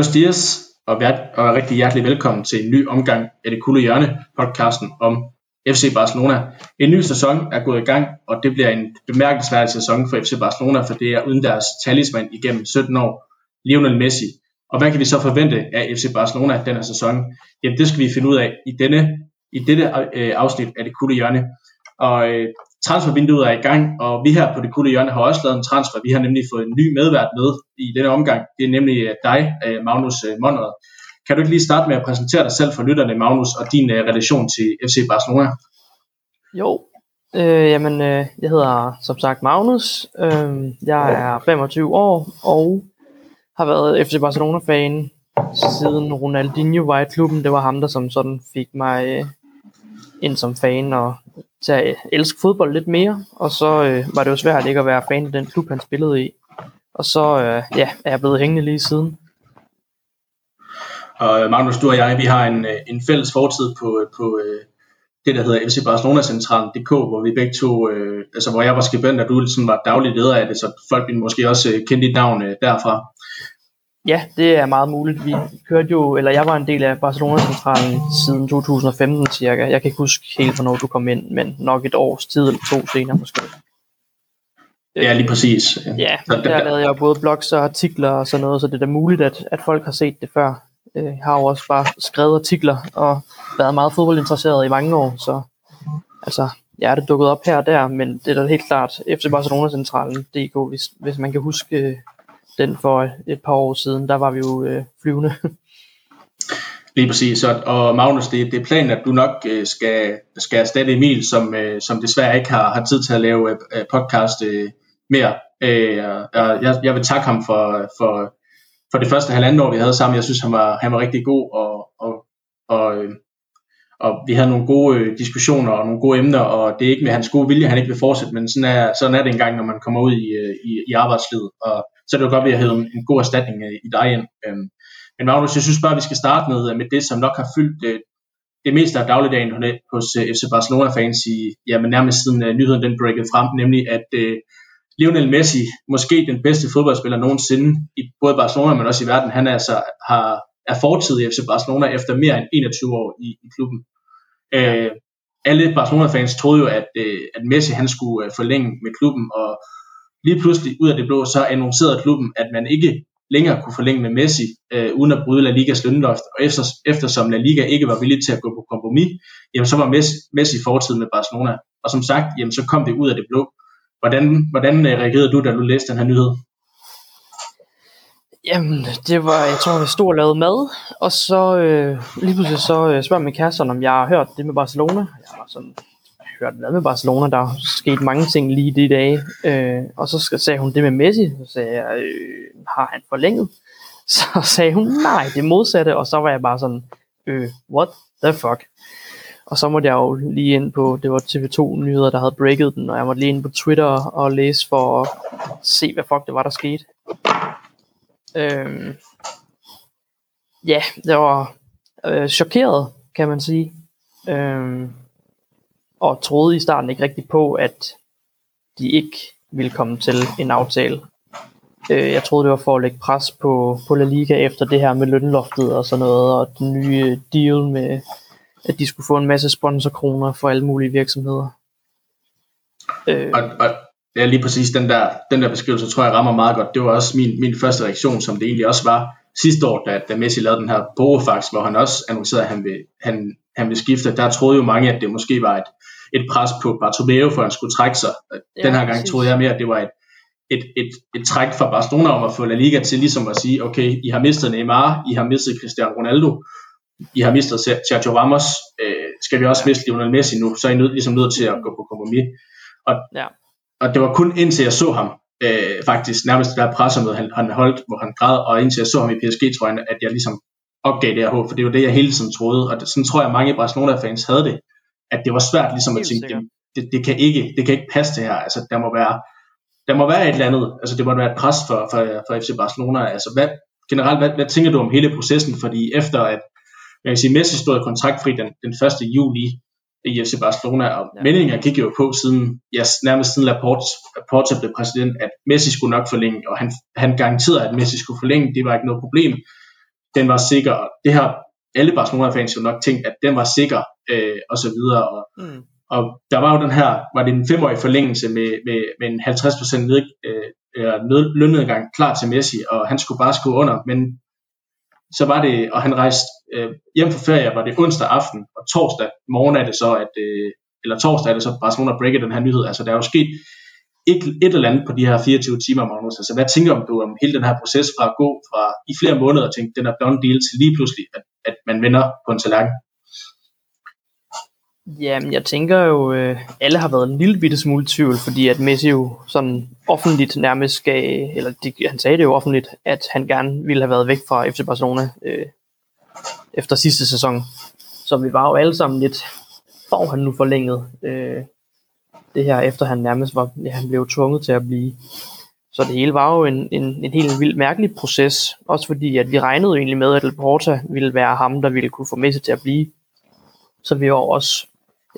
Buenos dias, og, vært, og rigtig hjertelig velkommen til en ny omgang af det kulde hjørne, podcasten om FC Barcelona. En ny sæson er gået i gang, og det bliver en bemærkelsesværdig sæson for FC Barcelona, for det er uden deres talisman igennem 17 år, Lionel Messi. Og hvad kan vi så forvente af FC Barcelona denne sæson? Jamen det skal vi finde ud af i, denne, i dette øh, afsnit af det kulde hjørne. Og øh, transfervinduet er i gang, og vi her på det kulde hjørne har også lavet en transfer. Vi har nemlig fået en ny medvært med i denne omgang. Det er nemlig øh, dig, øh, Magnus øh, Monrad. Kan du ikke lige starte med at præsentere dig selv for lytterne, Magnus, og din relation til FC Barcelona? Jo, øh, jamen øh, jeg hedder som sagt Magnus. Øh, jeg er 25 år og har været FC Barcelona-fan siden Ronaldinho var i klubben. Det var ham, der som sådan fik mig ind som fan og til at elske fodbold lidt mere, og så øh, var det jo svært ikke at være fan af den klub, han spillede i. Og så øh, ja, er jeg blevet hængende lige siden. Og Magnus, du og jeg, vi har en, øh, en fælles fortid på, øh, på øh, det, der hedder FC Barcelona Centralen.dk, hvor vi begge to, øh, altså hvor jeg var skribent, og du sådan var daglig leder af det, så folk ville måske også øh, kende dit navn øh, derfra. Ja, det er meget muligt. Vi kørte jo, eller jeg var en del af Barcelona-centralen siden 2015 cirka. Jeg kan ikke huske helt, hvornår du kom ind, men nok et års tid eller to senere måske. Ja, lige præcis. Ja, der lavede jeg både blogs og artikler og sådan noget, så det er da muligt, at, at folk har set det før. Jeg har jo også bare skrevet artikler og været meget fodboldinteresseret i mange år, så altså, jeg er det dukket op her og der, men det er da helt klart FC Barcelona Centralen DK, hvis, hvis man kan huske den for et par år siden, der var vi jo øh, flyvende. Lige præcis, og, og Magnus, det, det er planen, at du nok øh, skal, skal erstatte Emil, som, øh, som desværre ikke har, har tid til at lave øh, øh podcast øh, mere. Øh, jeg, jeg vil takke ham for, for, for det første halvandet år, vi havde sammen. Jeg synes, han var, han var rigtig god, og, og, og, øh, og vi havde nogle gode øh, diskussioner og nogle gode emner, og det er ikke med hans gode vilje, han ikke vil fortsætte, men sådan er, sådan er det engang, når man kommer ud i, øh, i, i arbejdslivet. Og, så er det jo godt, at vi har en, en god erstatning øh, i dig ind. Øhm, men Magnus, jeg synes bare, at vi skal starte med, øh, med det, som nok har fyldt det, øh, det meste af dagligdagen hos øh, FC Barcelona-fans i, ja, men nærmest siden øh, nyheden den breakede frem, nemlig at uh, Lionel Messi, måske den bedste fodboldspiller nogensinde i både Barcelona, men også i verden, han er altså, har, er fortid i FC Barcelona efter mere end 21 år i, i klubben. Uh, alle Barcelona-fans troede jo, at, uh, at Messi han skulle uh, forlænge med klubben, og lige pludselig ud af det blå, så annoncerede klubben, at man ikke længere kunne forlænge med Messi, øh, uden at bryde La Ligas lønloft, og efter, eftersom La Liga ikke var villig til at gå på kompromis, jamen så var Messi, Messi fortid med Barcelona. Og som sagt, jamen så kom det ud af det blå. Hvordan, hvordan øh, reagerede du, da du læste den her nyhed? Jamen, det var, jeg tror, jeg stod og lavede mad, og så øh, lige pludselig så øh, spørger min kæreste, om jeg har hørt det med Barcelona. Jeg var sådan, hørt hvad med Barcelona, der er sket mange ting lige de dage. Øh, og så sagde hun det med Messi, så sagde jeg, øh, har han forlænget? Så sagde hun, nej, det modsatte, og så var jeg bare sådan, øh, what the fuck? Og så måtte jeg jo lige ind på, det var TV2 nyheder, der havde breaket den, og jeg måtte lige ind på Twitter og læse for at se, hvad fuck det var, der skete. Øhm, ja, det var øh, chokeret, kan man sige. Øhm, og troede i starten ikke rigtig på, at de ikke ville komme til en aftale. Øh, jeg troede, det var for at lægge pres på, på La Liga efter det her med lønloftet og sådan noget, og den nye deal med, at de skulle få en masse sponsorkroner for alle mulige virksomheder. Øh. Og, og ja, lige præcis den der, den der beskrivelse, tror jeg rammer meget godt. Det var også min, min første reaktion, som det egentlig også var sidste år, da, da Messi lavede den her Borofax, hvor han også annoncerede, at han vil, han, han vil skifte. Der troede jo mange, at det måske var et, et pres på Bartomeu, for at han skulle trække sig. Ja, den her gang troede jeg mere, at det var et, et, et, et træk fra Barcelona om at få La Liga til ligesom at sige, okay, I har mistet Neymar, I har mistet Cristiano Ronaldo, I har mistet Sergio Ramos, øh, skal vi også miste Lionel Messi nu, så er I nød, ligesom nødt til at gå på kompromis. Og, ja. og det var kun indtil jeg så ham, øh, faktisk nærmest der pressemøde, han, han holdt, hvor han græd, og indtil jeg så ham i PSG-trøjen, at jeg ligesom opgav det her håb, for det var det, jeg hele tiden troede, og det, sådan tror jeg, mange Barcelona-fans havde det, at det var svært ligesom at tænke, det, det, det, kan ikke, det kan ikke passe det her, altså der må være, der må være et eller andet, altså det må være et pres for, for, for FC Barcelona, altså hvad, generelt, hvad, hvad tænker du om hele processen, fordi efter at, jeg kan sige, Messi stod kontraktfri den, den 1. juli i FC Barcelona, og ja. meningen gik jo på siden, ja, nærmest siden Laporte, Laporte blev præsident, at Messi skulle nok forlænge, og han, han garanterede, at Messi skulle forlænge, det var ikke noget problem, den var sikker. Det har alle Barcelona-fans jo nok tænkt, at den var sikker, øh, og så videre. Og, mm. og der var jo den her, var det en femårig forlængelse med, med, med en 50% ned, øh, ned, lønnedgang klar til Messi, og han skulle bare skrive under, men så var det, og han rejste øh, hjem fra ferie, var det onsdag aften, og torsdag morgen er det så, at, øh, eller torsdag er det så Barcelona breaker den her nyhed. Altså der er jo sket et, et eller andet på de her 24 timer, Magnus. Altså hvad tænker du om hele den her proces fra at gå fra i flere måneder og tænke, den er done deal, til lige pludselig, at, at man vender på en tallerken? Jamen, jeg tænker jo, øh, alle har været en lille bitte smule tvivl, fordi at Messi jo sådan offentligt nærmest gav, eller de, han sagde det jo offentligt, at han gerne ville have været væk fra FC Barcelona øh, efter sidste sæson. Så vi var jo alle sammen lidt, får han nu forlænget øh, det her, efter han nærmest var, ja, han blev tvunget til at blive. Så det hele var jo en, en, en helt vild mærkelig proces, også fordi at vi regnede egentlig med, at Laporta ville være ham, der ville kunne få Messi til at blive. Så vi var også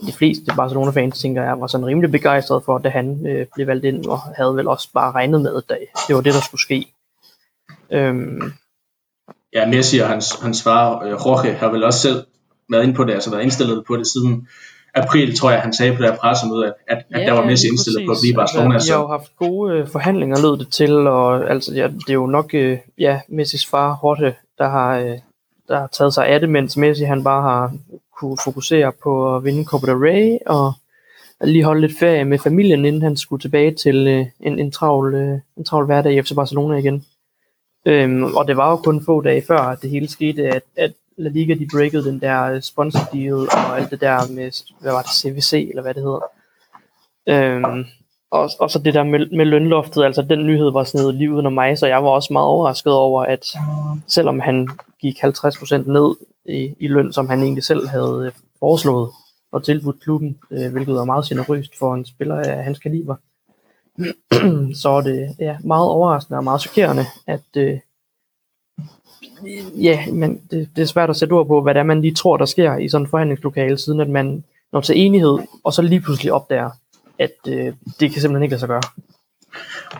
de fleste Barcelona-fans, tænker jeg, var sådan rimelig begejstret for, da han øh, blev valgt ind, og havde vel også bare regnet med, at det var det, der skulle ske. Øhm. Ja, Messi og hans, hans far, øh, Jorge, har vel også selv været inde på det, altså været indstillet på det siden april, tror jeg, han sagde på det her pressemøde, at, at, ja, at der var Messi indstillet præcis. på at blive Barcelona. Altså, vi har jo haft gode øh, forhandlinger, lød det til, og altså, ja, det er jo nok øh, ja, Messis far, Jorge, der har, øh, der har taget sig af det, mens Messi han bare har kunne fokusere på at vinde Copa del Rey og lige holde lidt ferie med familien, inden han skulle tilbage til øh, en, en, travl, øh, en travl hverdag i FC Barcelona igen. Øhm, og det var jo kun få dage før, at det hele skete, at, at La Liga de breakede den der øh, sponsor deal og alt det der med, hvad var det, CVC eller hvad det hedder. Øhm, og, og så det der med, med lønloftet, altså den nyhed var sådan livet om mig, så jeg var også meget overrasket over, at selvom han gik 50% ned i, i løn, som han egentlig selv havde øh, foreslået og tilbudt klubben, øh, hvilket var meget generøst for en spiller af hans kaliber. så er det ja, meget overraskende og meget chokerende, at øh, ja, men det, det er svært at sætte ord på, hvad det er, man lige tror, der sker i sådan en forhandlingslokale, siden at man når til enighed, og så lige pludselig opdager, at øh, det kan simpelthen ikke lade sig gøre.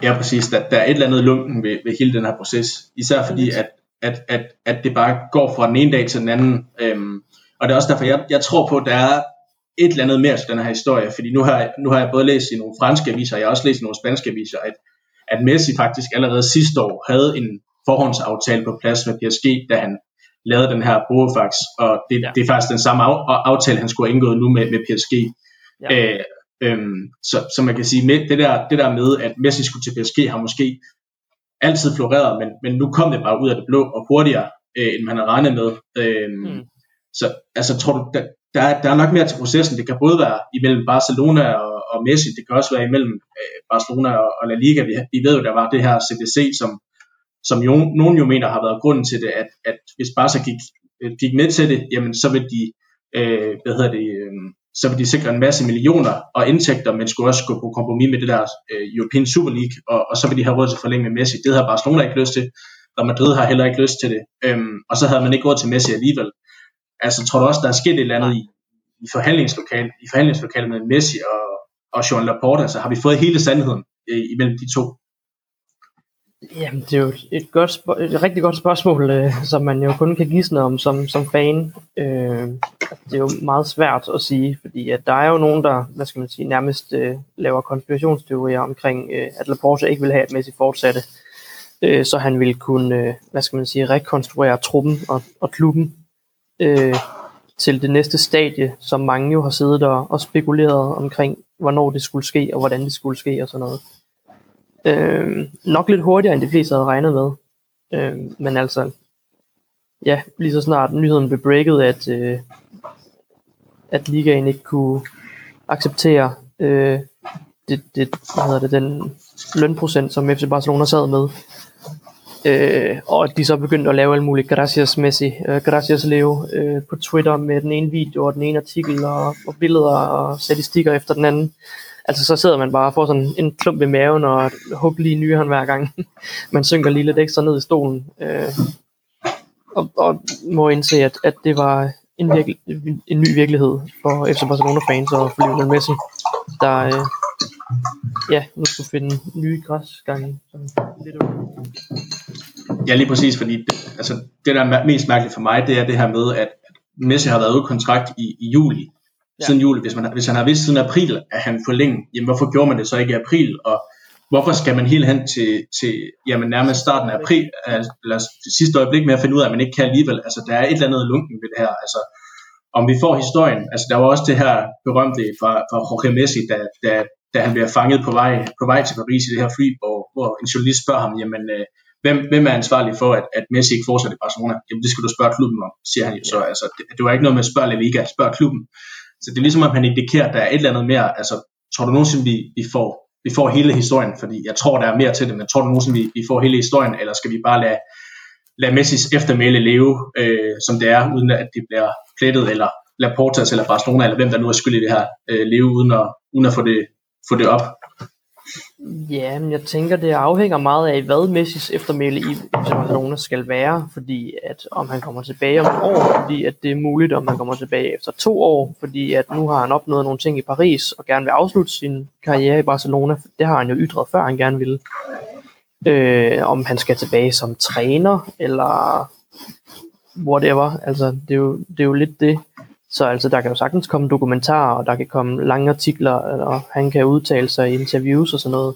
Ja, præcis. Der, der er et eller andet lunken ved, ved hele den her proces. Især fordi, at at, at, at det bare går fra den ene dag til den anden. Øhm, og det er også derfor, jeg, jeg tror på, at der er et eller andet mere til den her historie, fordi nu har, jeg, nu har jeg både læst i nogle franske aviser, og jeg har også læst i nogle spanske aviser, at, at Messi faktisk allerede sidste år havde en forhåndsaftale på plads med PSG, da han lavede den her Bofax, og det, ja. det er faktisk den samme aftale, han skulle have indgået nu med, med PSG. Ja. Øh, øhm, så, så man kan sige, med det der, det der med, at Messi skulle til PSG, har måske altid floreret, men, men nu kom det bare ud af det blå og hurtigere, øh, end man havde regnet med. Øh, mm. Så altså, tror du, der, der, er, der er nok mere til processen. Det kan både være imellem Barcelona og, og Messi, det kan også være imellem øh, Barcelona og, og La Liga. Vi, vi ved jo, der var det her CDC, som, som jo, nogen jo mener har været grunden til det, at, at hvis Barca gik, øh, gik med til det, jamen så vil de, øh, hvad hedder det, øh, så vil de sikre en masse millioner og indtægter, men skulle også gå på kompromis med det der øh, European Super League, og, og så vil de have råd til at forlænge med Messi. Det havde Barcelona ikke lyst til, og Madrid har heller ikke lyst til det. Øhm, og så havde man ikke råd til Messi alligevel. Altså tror du også, der er sket et eller andet i, i forhandlingslokalet, i forhandlingslokalet med Messi og, og Joan Laporta, så har vi fået hele sandheden øh, imellem de to? Jamen, det er jo et, godt, et rigtig godt spørgsmål, øh, som man jo kun kan gisne om som, som fan. Øh, altså, det er jo meget svært at sige, fordi at der er jo nogen, der hvad skal man sige, nærmest øh, laver konspirationsteorier omkring, øh, at Laporte ikke vil have, at Messi fortsatte, øh, så han ville kunne, øh, hvad skal man sige, rekonstruere truppen og, og klubben øh, til det næste stadie, som mange jo har siddet der og spekuleret omkring, hvornår det skulle ske, og hvordan det skulle ske og sådan noget. Øh, nok lidt hurtigere, end de fleste havde regnet med. Øh, men altså, ja, lige så snart nyheden blev breaket, at, øh, at ligaen ikke kunne acceptere øh, det, det, hvad hedder det, den lønprocent, som FC Barcelona sad med. Øh, og de så begyndte at lave alle mulige gracias Messi, øh, gracias Leo øh, på Twitter med den ene video og den ene artikel og, og billeder og statistikker efter den anden. Altså så sidder man bare og får sådan en klump i maven og hug lige nyeren hver gang. man synker lige lidt ekstra ned i stolen. Øh, og, og må indse, at, at det var en, virke, en ny virkelighed for FC Barcelona-fans og for Lionel Messi, der øh, ja, nu skulle finde nye græsgange. Lidt Ja, lige præcis, fordi det, altså, det, der er mest mærkeligt for mig, det er det her med, at Messi har været ude kontrakt i, i juli, ja. siden juli. Hvis, man, hvis han har vidst siden april, at han forlænger, jamen hvorfor gjorde man det så ikke i april? Og hvorfor skal man helt hen til, til jamen, nærmest starten af april, eller sidste øjeblik med at finde ud af, at man ikke kan alligevel? Altså, der er et eller andet lunken ved det her. Altså, om vi får historien, altså der var også det her berømte fra, fra Jorge Messi, da, da, da han bliver fanget på vej, på vej til Paris i det her fly, hvor, hvor en journalist spørger ham, jamen, øh, hvem, hvem er ansvarlig for, at, at Messi ikke fortsætter i Barcelona? Jamen, det skal du spørge klubben om, siger han jo så. Altså, det, det var ikke noget med at spørge La Liga, spørg klubben. Så det er ligesom, at han indikerer, at der er et eller andet mere, altså, tror du nogensinde, vi, vi får vi får hele historien, fordi jeg tror, der er mere til det, men tror du nogensinde, vi, vi får hele historien, eller skal vi bare lade, lade Messis eftermæle leve, øh, som det er, uden at det bliver plettet, eller lade Portas eller Barcelona, eller hvem der nu er skyld i det her, øh, leve uden at, uden at få, det, få det op? Ja, men jeg tænker, det afhænger meget af, hvad Messis eftermæle i Barcelona skal være, fordi at om han kommer tilbage om et år, fordi at det er muligt, om han kommer tilbage efter to år, fordi at nu har han opnået nogle ting i Paris, og gerne vil afslutte sin karriere i Barcelona. Det har han jo ytret før, han gerne ville. Øh, om han skal tilbage som træner, eller whatever. Altså, det er jo, det er jo lidt det. Så altså, der kan jo sagtens komme dokumentarer, og der kan komme lange artikler, og han kan udtale sig i interviews og sådan noget.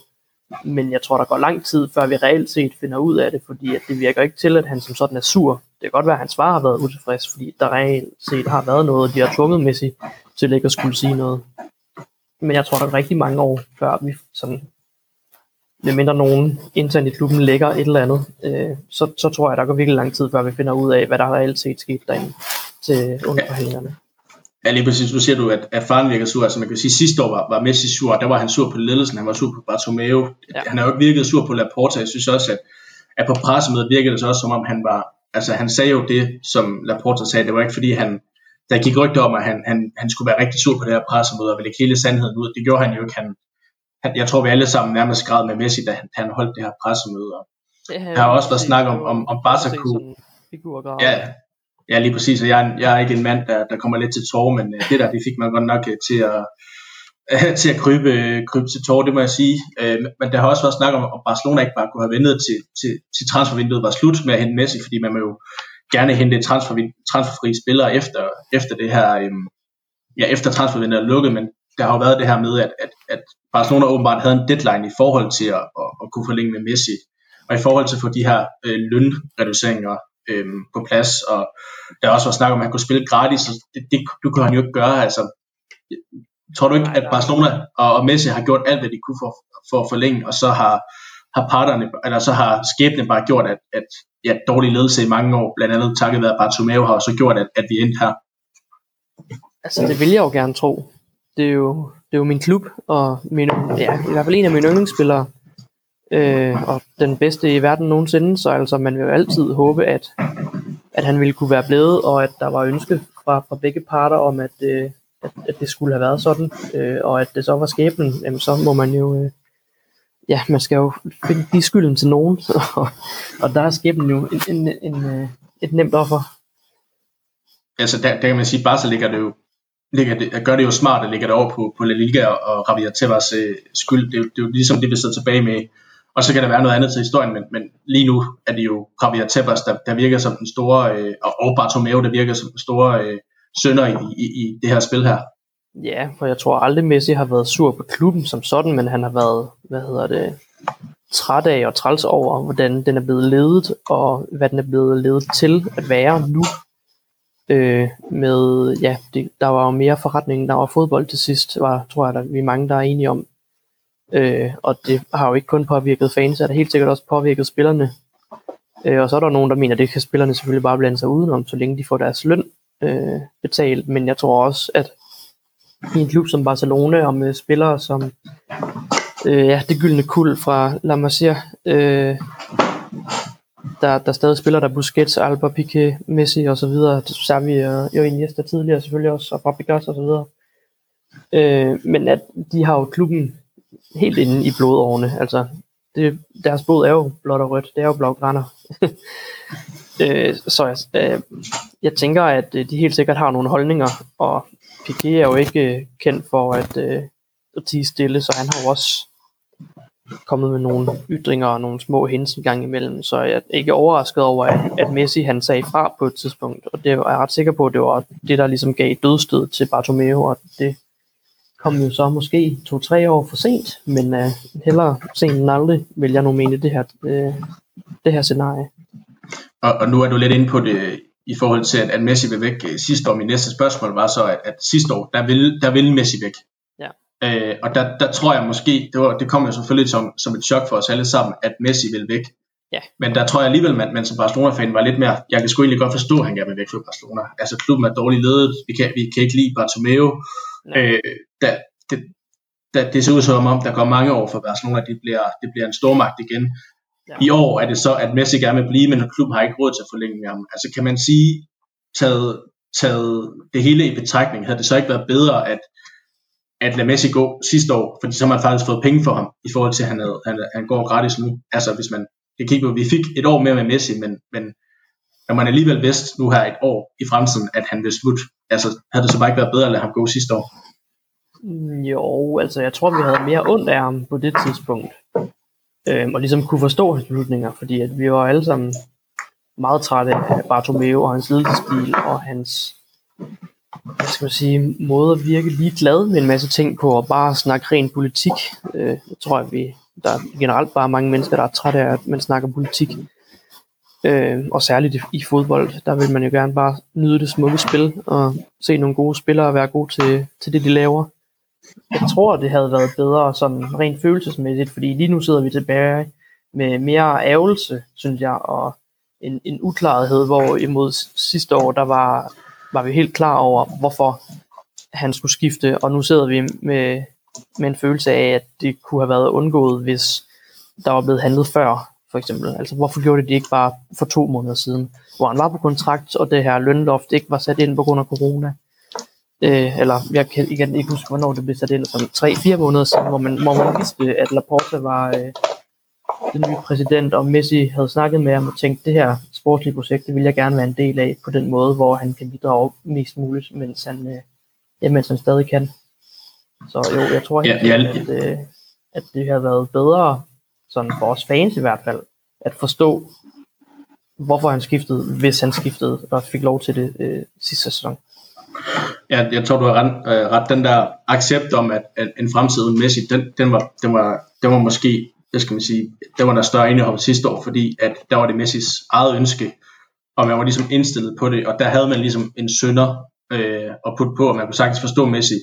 Men jeg tror, der går lang tid, før vi reelt set finder ud af det, fordi at det virker ikke til, at han som sådan er sur. Det kan godt være, at hans far har været utilfreds, fordi der reelt set har været noget, og de har tvunget Messi til ikke at skulle sige noget. Men jeg tror, der er rigtig mange år, før vi sådan, medmindre nogen internt i klubben lægger et eller andet, øh, så, så tror jeg, der går virkelig lang tid, før vi finder ud af, hvad der reelt set sket derinde til underforhandlingerne. Ja, lige præcis. Nu siger du, at, at faren virker sur. Altså man kan sige, at sidste år var, var Messi sur, der var han sur på ledelsen, han var sur på Bartomeu. Ja. Han har jo ikke virket sur på Laporta. Jeg synes også, at, at på pressemødet virkede det så også, som om han var, altså han sagde jo det, som Laporta sagde. Det var ikke fordi han, der gik rygter om, at han, han, han skulle være rigtig sur på det her pressemøde og ville ikke hele sandheden ud. Det gjorde han jo ikke. Han, han, jeg tror, vi alle sammen nærmest græd med Messi, da han, han holdt det her pressemøde. Og der har også været snak om, om, om Barca kunne... Ja, Ja, lige præcis, og jeg, jeg er ikke en mand, der, der kommer lidt til tårer, men øh, det der, det fik man godt nok øh, til at, til at krybe, øh, krybe til tårer, det må jeg sige. Øh, men der har også været snak om, at Barcelona ikke bare kunne have ventet til, til, til transfervinduet var slut med at hente Messi, fordi man må jo gerne hente transfer, transferfri spillere efter, efter det her, øh, ja, efter transfervinduet er lukket, men der har jo været det her med, at, at, at Barcelona åbenbart havde en deadline i forhold til at, at, at kunne forlænge med Messi, og i forhold til at få de her øh, lønreduceringer øh, på plads, og der også var snak om, at han kunne spille gratis, så det, det, det kunne han jo ikke gøre. Altså, tror du ikke, at Barcelona og, og Messi har gjort alt, hvad de kunne for, for at forlænge, og så har, har parterne, eller så har skæbnen bare gjort, at, at ja, dårlig ledelse i mange år, blandt andet takket være Bartomeu, har så gjort, at, at vi endte her. Altså, det vil jeg jo gerne tro. Det er jo, det er jo min klub, og min, ja, i hvert fald en af mine yndlingsspillere øh, og den bedste i verden nogensinde, så altså man vil jo altid håbe, at, at han ville kunne være blevet, og at der var ønske fra, fra begge parter om, at, øh, at, at det skulle have været sådan, øh, og at det så var skæbnen, jamen så må man jo, øh, ja, man skal jo finde de skylden til nogen, og, og der er skæbnen jo en, en, en, øh, et nemt offer. Altså der, der kan man sige, bare så ligger det jo ligger det, gør det jo smart at lægge det over på, på La Liga og Javier Tebas øh, skyld. Det, det er jo ligesom det, vi sidder tilbage med og så kan der være noget andet til historien, men, men lige nu er det jo Javier Tebas, der, der virker som den store, øh, og Bartomeu, der virker som den store øh, sønder i, i, i det her spil her. Ja, for jeg tror aldrig Messi har været sur på klubben som sådan, men han har været, hvad hedder det, træt af og træls over, hvordan den er blevet ledet, og hvad den er blevet ledet til at være nu. Øh, med, ja, det, der var jo mere forretning, der var fodbold til sidst, var, tror jeg, der, vi er mange, der er enige om. Øh, og det har jo ikke kun påvirket fans, det har helt sikkert også påvirket spillerne. Øh, og så er der nogen, der mener, at det kan spillerne selvfølgelig bare blande sig udenom, så længe de får deres løn øh, betalt. Men jeg tror også, at i en klub som Barcelona og med spillere som øh, ja, det gyldne kul fra La Masia, øh, der, der stadig spiller der Busquets, Alba, Piqué, Messi og så videre. Xavi vi og jo Iniesta tidligere selvfølgelig også, og Fabregas og så videre. Øh, men at de har jo klubben helt inde i blodårene. Altså, det, deres blod er jo blåt og rødt. Det er jo blågrænder. øh, så jeg, øh, jeg tænker, at øh, de helt sikkert har nogle holdninger, og Piqué er jo ikke øh, kendt for at, øh, at tige stille, så han har jo også kommet med nogle ytringer og nogle små hints en gang imellem, så jeg er ikke overrasket over, at, at Messi han sagde fra på et tidspunkt, og det var jeg ret sikker på, at det var det, der ligesom gav dødstød til Bartomeu, og det kom jo så måske to-tre år for sent, men uh, hellere sent end aldrig, vil jeg nu mene det her, uh, det her scenarie. Og, og nu er du lidt inde på det i forhold til, at, at Messi vil væk øh, sidste år. Min næste spørgsmål var så, at, at sidste år, der vil, der vil Messi væk. Ja. Øh, og der, der tror jeg måske, det, var, det kom jo selvfølgelig som, som et chok for os alle sammen, at Messi vil væk. Ja. Men der tror jeg alligevel, man, man som Barcelona-fan var lidt mere, jeg kan sgu egentlig godt forstå, at han gerne vil væk fra Barcelona. Altså klubben er dårligt ledet, vi kan, vi kan ikke lide Bartomeu. Øh, der, det, der, det ser ud som om, der går mange år for Barcelona, det bliver, det bliver en stormagt igen. Ja. I år er det så, at Messi gerne vil blive, men klubben har ikke råd til at forlænge med ham. Altså kan man sige, taget, taget det hele i betragtning, havde det så ikke været bedre, at, at lade Messi gå sidste år, fordi så har man faktisk fået penge for ham, i forhold til, at han, havde, han, han går gratis nu. Altså hvis man kan kigge på, vi fik et år mere med Messi, men, men når man alligevel vidste nu her et år i fremtiden, at han vil slutte, altså havde det så bare ikke været bedre at lade ham gå sidste år? Jo, altså jeg tror, vi havde mere ondt af ham på det tidspunkt. Øhm, og ligesom kunne forstå hans beslutninger, fordi at vi var alle sammen meget trætte af Bartomeu og hans ledelsesstil og hans hvad skal man sige, måde at virke lige glad med en masse ting på og bare snakke ren politik. Øh, jeg tror, at vi, der er generelt bare mange mennesker, der er trætte af, at man snakker politik. Øh, og særligt i, i fodbold, der vil man jo gerne bare nyde det smukke spil og se nogle gode spillere være gode til, til det, de laver. Jeg tror, det havde været bedre sådan rent følelsesmæssigt, fordi lige nu sidder vi tilbage med mere ærgelse, synes jeg, og en, en uklarhed, hvor imod sidste år, der var, var vi helt klar over, hvorfor han skulle skifte, og nu sidder vi med, med en følelse af, at det kunne have været undgået, hvis der var blevet handlet før, for eksempel. Altså, hvorfor gjorde det de ikke bare for to måneder siden, hvor han var på kontrakt, og det her lønloft ikke var sat ind på grund af corona? øh, eller jeg kan igen ikke huske, hvornår det blev sat ind, som 3-4 måneder siden, hvor man, hvor man vidste, at Laporta var øh, den nye præsident, og Messi havde snakket med ham og tænkt, det her sportslige projekt, det vil jeg gerne være en del af på den måde, hvor han kan bidrage mest muligt, mens han, øh, ja, mens han stadig kan. Så jo, jeg tror helt, ja, ja. at, øh, at det har været bedre, sådan for os fans i hvert fald, at forstå, hvorfor han skiftede, hvis han skiftede og fik lov til det øh, sidste sæson. Ja, jeg tror, du har ret. Øh, ret. Den der accept om, at, at en fremtid Messi, den, den, var, den, var, den var måske, det skal man sige, den var der større indhold sidste år, fordi at der var det Messis eget ønske, og man var ligesom indstillet på det, og der havde man ligesom en sønder øh, at putte på, og man kunne sagtens forstå Messi.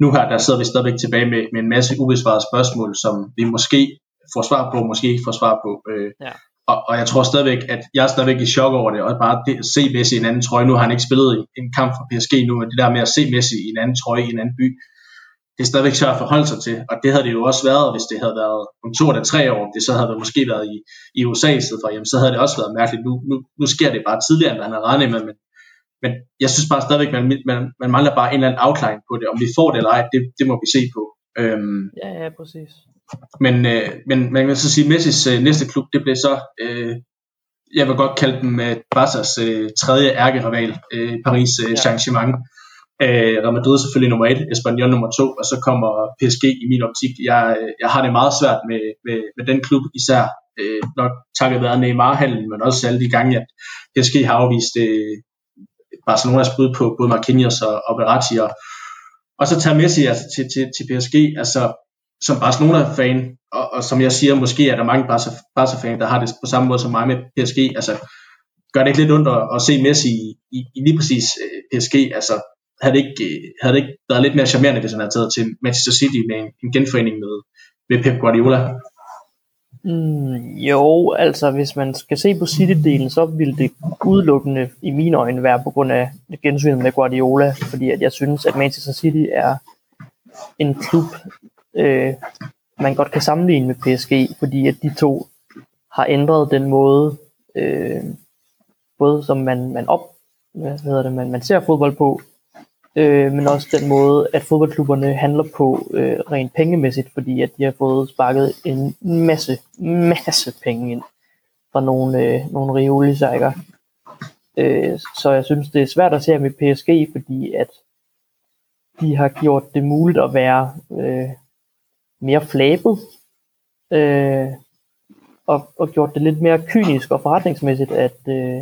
Nu her, der sidder vi stadigvæk tilbage med, med en masse ubesvarede spørgsmål, som vi måske får svar på, måske ikke får svar på. Øh, ja. Og, og jeg tror stadigvæk, at jeg er stadigvæk i chok over det, og bare det, at se Messi i en anden trøje, nu har han ikke spillet en kamp for PSG nu, men det der med at se Messi i en anden trøje i en anden by, det er stadigvæk svært at forholde sig til, og det havde det jo også været, hvis det havde været om to eller tre år, det så havde det måske været i, i USA i stedet for, jamen så havde det også været mærkeligt. Nu, nu, nu sker det bare tidligere, end han havde regnet med, men, men jeg synes bare stadigvæk, man, man, man mangler bare en eller anden outline på det. Om vi får det eller ej, det, det må vi se på. Øhm, ja, ja, præcis. Men, øh, men man kan så sige, at Messis øh, næste klub, det blev så, øh, jeg vil godt kalde dem øh, Barca's øh, tredje ærkerival, øh, Paris øh, ja. Saint-Germain. Øh, Real Madrid er selvfølgelig nummer et, Espanyol nummer to, og så kommer PSG i min optik. Jeg, øh, jeg har det meget svært med, med, med den klub, især øh, nok takket være Neymar-handlen, men også alle de gange, at PSG har afvist øh, Barcelonas bud på både Marquinhos og, og Verratti, og, og så tager Messi altså, til, til, til PSG, altså som Barcelona-fan, og, og som jeg siger, måske er der mange Barca-fan, der har det på samme måde som mig med PSG, altså gør det ikke lidt ondt at, at se Messi i, i, i lige præcis øh, PSG, altså havde det, ikke, øh, havde det ikke været lidt mere charmerende, hvis han havde taget til Manchester City med en, en genforening med, med Pep Guardiola? Mm, jo, altså hvis man skal se på City-delen, så ville det udelukkende i mine øjne være på grund af gensynet med Guardiola, fordi at jeg synes, at Manchester City er en klub, øh, man godt kan sammenligne med PSG, fordi at de to har ændret den måde, øh, både som man, man op, hvad hedder det, man, man ser fodbold på, øh, men også den måde, at fodboldklubberne handler på øh, rent pengemæssigt, fordi at de har fået sparket en masse, masse penge ind fra nogle, øh, nogle rioli øh, Så jeg synes, det er svært at se med PSG, fordi at de har gjort det muligt at være øh, mere flabet, øh, og, og gjort det lidt mere kynisk og forretningsmæssigt at, øh,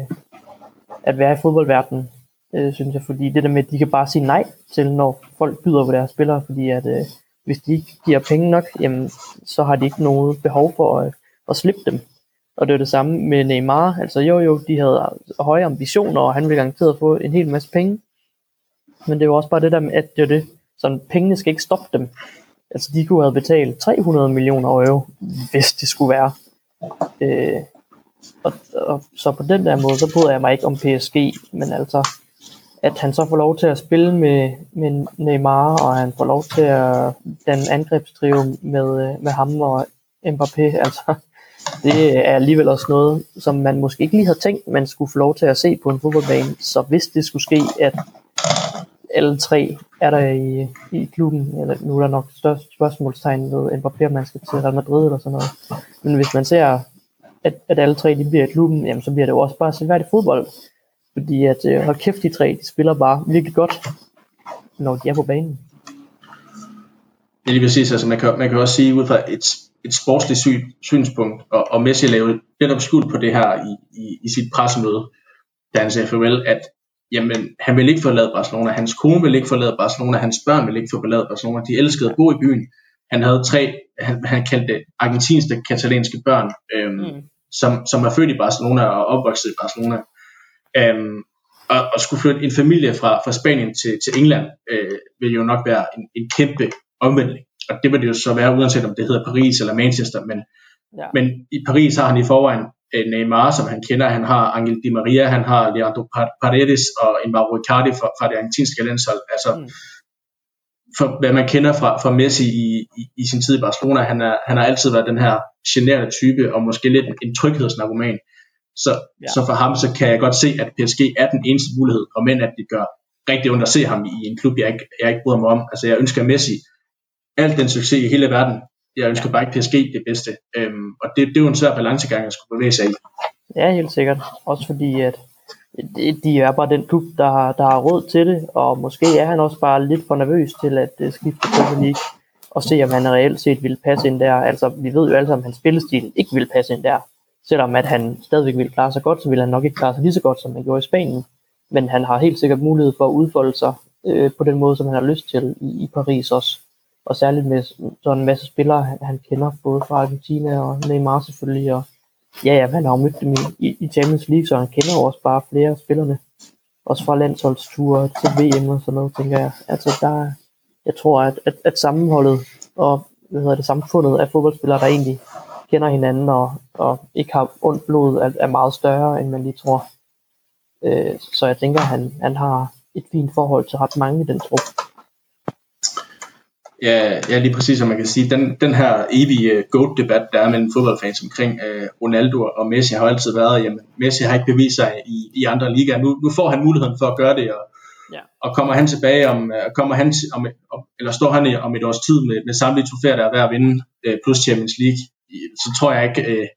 at være i fodboldverdenen, øh, synes jeg, fordi det der med, at de kan bare sige nej til, når folk byder på deres spillere, fordi at øh, hvis de ikke giver penge nok, jamen, så har de ikke noget behov for at, at slippe dem. Og det er det samme med Neymar. Altså jo jo, de havde høje ambitioner, og han ville garanteret få en hel masse penge. Men det er jo også bare det der med, at det er det, sådan, pengene skal ikke stoppe dem. Altså de kunne have betalt 300 millioner euro, hvis det skulle være. Øh, og, og, så på den der måde, så bryder jeg mig ikke om PSG, men altså, at han så får lov til at spille med, med Neymar, og han får lov til at den angrebstrio med, med ham og Mbappé, altså, det er alligevel også noget, som man måske ikke lige havde tænkt, man skulle få lov til at se på en fodboldbane. Så hvis det skulle ske, at alle tre er der i, i klubben, eller nu er der nok størst spørgsmålstegn ved Mbappé, om man skal til Real Madrid eller sådan noget. Men hvis man ser, at, at alle tre de bliver i klubben, jamen, så bliver det jo også bare selvværdigt fodbold. Fordi at, øh, hold kæft, de tre, de spiller bare virkelig godt, når de er på banen. Det er lige præcis, altså man kan, man kan også sige ud fra et, et sportsligt syn, synspunkt, og, og Messi lavede netop skuld på det her i, i, i sit pressemøde, da han sagde farvel, at jamen, han vil ikke forlade Barcelona, hans kone vil ikke forlade Barcelona, hans børn vil ikke forlade Barcelona, de elskede at bo i byen. Han havde tre, han, han kaldte det argentinske, katalanske børn, øhm, mm. som, som er født i Barcelona og opvokset i Barcelona. Øhm, og, og skulle flytte en familie fra, fra Spanien til, til England, øh, vil jo nok være en, en kæmpe omvendning. Og det vil det jo så være, uanset om det hedder Paris eller Manchester, men, ja. men i Paris har han i forvejen Neymar, som han kender, han har Angel Di Maria, han har Leandro Paredes og Mauro Icardi fra, fra det argentinske landshold. Altså, mm. for hvad man kender fra, fra Messi i, i, i sin tid i Barcelona, han, er, han har altid været den her generende type, og måske lidt en tryghedsnarkoman. Så, ja. så for ham, så kan jeg godt se, at PSG er den eneste mulighed, og men at det gør rigtig ondt at se ham i en klub, jeg ikke, jeg ikke bryder mig om. Altså jeg ønsker Messi alt den succes i hele verden. Jeg ønsker bare ikke PSG det bedste. Øhm, og det, det er jo en svær balancegang, jeg skulle bevæge sig i. Ja, helt sikkert. Også fordi, at de er bare den klub, der har, der har råd til det, og måske er han også bare lidt for nervøs til at øh, skifte Premier League, og se om han reelt set vil passe ind der. Altså, vi ved jo alle sammen, at hans spillestil ikke vil passe ind der. Selvom at han stadigvæk vil klare sig godt, så vil han nok ikke klare sig lige så godt, som han gjorde i Spanien. Men han har helt sikkert mulighed for at udfolde sig øh, på den måde, som han har lyst til i, i Paris også og særligt med sådan en masse spillere, han kender, både fra Argentina og Neymar selvfølgelig, og ja, ja, han har jo mødt dem i, i Champions League, så han kender jo også bare flere af spillerne, også fra landsholdsture til VM og sådan noget, tænker jeg. Altså, der, jeg tror, at, at, at sammenholdet og hvad hedder det, samfundet af fodboldspillere, der egentlig kender hinanden og, og ikke har ondt blod, er, er meget større, end man lige tror. Øh, så jeg tænker, at han, han har et fint forhold til ret mange i den trup. Ja, ja, lige præcis, som man kan sige. Den, den her evige uh, GOAT-debat, der er mellem fodboldfans omkring uh, Ronaldo og Messi, har altid været, jamen Messi har ikke bevist sig i, i andre ligaer. Nu, nu får han muligheden for at gøre det, og, ja. og kommer han tilbage om, uh, kommer han om, om, eller står han i, om et års tid med, med samtlige trofæer, der er værd at vinde, uh, plus Champions League, så tror jeg ikke, uh,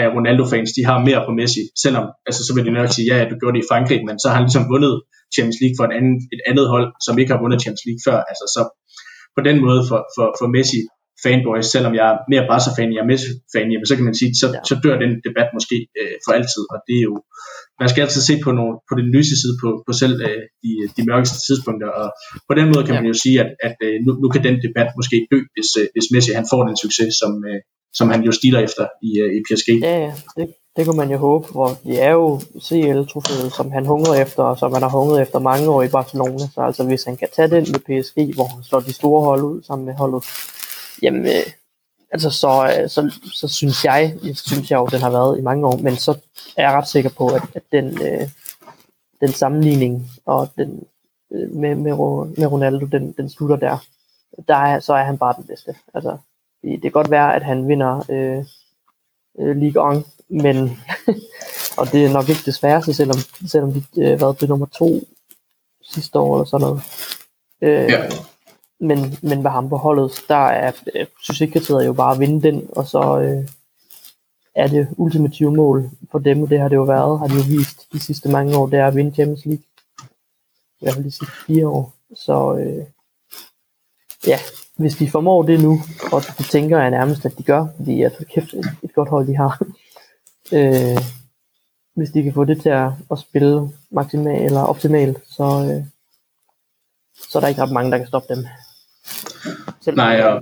at Ronaldo-fans, de har mere på Messi, selvom, altså så vil de nok sige, ja, du gjorde det i Frankrig, men så har han ligesom vundet Champions League for et andet, et andet hold, som ikke har vundet Champions League før, altså så på den måde for, for, for Messi fanboys, selvom jeg er mere Barca-fan, jeg er Messi-fan, jamen, så kan man sige, så, ja. så dør den debat måske øh, for altid, og det er jo, man skal altid se på, nogle, på den lyse side på, på selv øh, de, de mørkeste tidspunkter, og på den måde kan ja. man jo sige, at, at øh, nu, nu kan den debat måske dø, hvis, øh, hvis Messi han får den succes, som, øh, som han jo stiler efter i, øh, i PSG. Ja, ja, det, det kunne man jo håbe, hvor det er jo CL-trofæet, som han hungrer efter, og som han har hungret efter mange år i Barcelona. Så altså, hvis han kan tage den med PSG, hvor han slår de store hold ud sammen med holdet, jamen, øh, altså, så, øh, så, så, synes jeg, jeg synes jeg jo, den har været i mange år, men så er jeg ret sikker på, at, at den, øh, den sammenligning og den, øh, med, med, med Ronaldo, den, den slutter der. der er, så er han bare den bedste. Altså, det, det kan godt være, at han vinder øh, øh, Ligue 1 men og det er nok ikke det sværeste, selvom, selvom de øh, været til nummer to sidste år eller sådan noget. Øh, ja. men, men med ham på holdet, der er øh, succeskriteriet jo bare at vinde den, og så øh, er det ultimative mål for dem, og det har det jo været, har de jo vist de sidste mange år, det er at vinde Champions League. I hvert fald de sidste fire år. Så øh, ja, hvis de formår det nu, og det tænker jeg nærmest, at de gør, fordi at kæft, et, et godt hold de har. Øh, hvis de kan få det til at, at spille maksimalt eller optimalt, så, øh, så er der ikke ret mange, der kan stoppe dem. Selv Nej, ja.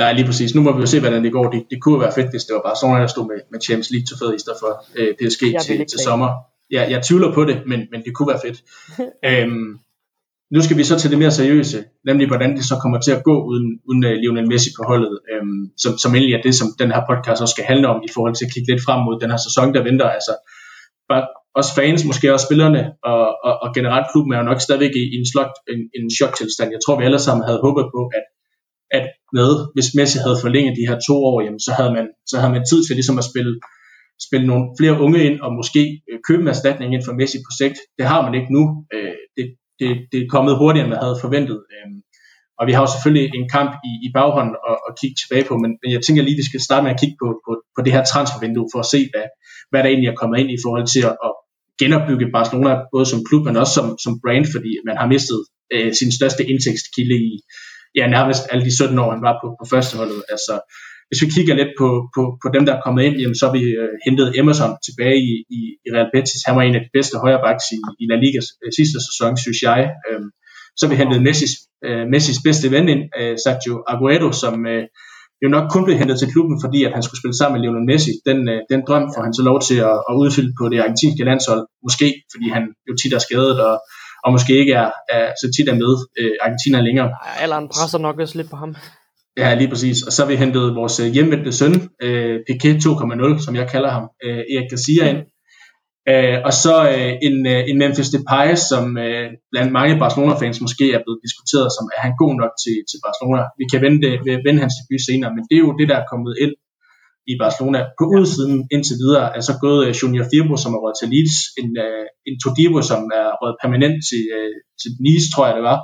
Ja, lige præcis. Nu må vi jo se, hvordan det går. Det, det kunne være fedt, hvis det var bare sådan, der stod med, med Champions League til i stedet for øh, PSG til, til sommer. Ja, jeg tvivler på det, men, men det kunne være fedt. øhm, nu skal vi så til det mere seriøse, nemlig hvordan det så kommer til at gå uden, uden øh, Lionel Messi på holdet, øhm, som, som egentlig er det, som den her podcast også skal handle om i forhold til at kigge lidt frem mod den her sæson, der venter. Altså, bare også fans, måske også spillerne, og, og, og generelt klubben er jo nok stadigvæk i, i en, slot, en, en choktilstand. Jeg tror, vi alle sammen havde håbet på, at, at med, hvis Messi havde forlænget de her to år, jamen, så, havde man, så havde man tid til ligesom at spille, spille nogle flere unge ind, og måske øh, købe en erstatning ind for Messi på sigt. Det har man ikke nu. Øh, det, det, det er kommet hurtigere, end man havde forventet. Øh, og vi har jo selvfølgelig en kamp i, i baghånden at, at kigge tilbage på, men, men jeg tænker lige, at vi skal starte med at kigge på, på, på det her transfervindue, for at se, hvad, hvad der egentlig er kommet ind i forhold til at, at genopbygge Barcelona, både som klub, men også som, som brand, fordi man har mistet øh, sin største indtægtskilde i ja, nærmest alle de 17 år, han var på, på førsteholdet. Altså, hvis vi kigger lidt på, på, på dem, der er kommet ind, jamen, så har vi øh, hentet Emerson tilbage i, i, i Real Betis. Han var en af de bedste højrebacks i, i La Ligas øh, sidste sæson, synes jeg. Øhm, så har vi hentet Messis, øh, Messis bedste ven ind, øh, Sergio Aguero, som øh, jo nok kun blev hentet til klubben, fordi at han skulle spille sammen med Lionel Messi. Den, øh, den drøm får han så lov til at, at udfylde på det argentinske landshold. Måske, fordi han jo tit er skadet, og, og måske ikke er, er så tit er med øh, Argentina længere. Alderen presser nok også lidt på ham. Ja, lige præcis. Og så har vi hentet vores øh, hjemvendte søn, øh, Piquet 2.0, som jeg kalder ham, øh, Erik Garcia ind. Øh, og så øh, en, øh, en Memphis Depay, som øh, blandt mange Barcelona-fans måske er blevet diskuteret som, er han god nok til, til Barcelona? Vi kan vende, vende hans debut senere, men det er jo det, der er kommet ind i Barcelona. På udsiden indtil videre er så gået uh, Junior Firbo, som er røget til Leeds, en, uh, en Todibo, som er røget permanent til, uh, til Nice, tror jeg det var,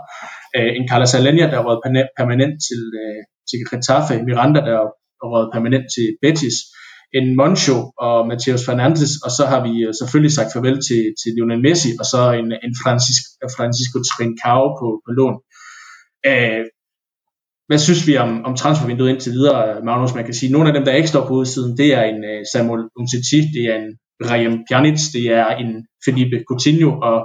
uh, en Carlos Alenia, der er røget permanent til, uh, til Getafe, Miranda, der er røget permanent til Betis, en Moncho og Matheus Fernandes, og så har vi øh, selvfølgelig sagt farvel til, til Lionel Messi, og så en, en Francisco, Francisco Trincao på, på lån. Uh, hvad synes vi om, om transfervinduet indtil videre, Magnus? Man kan sige, at nogle af dem, der ikke står på udsiden, det er en øh, Samuel Umtiti, det er en Rajem Pjanic, det er en Felipe Coutinho, og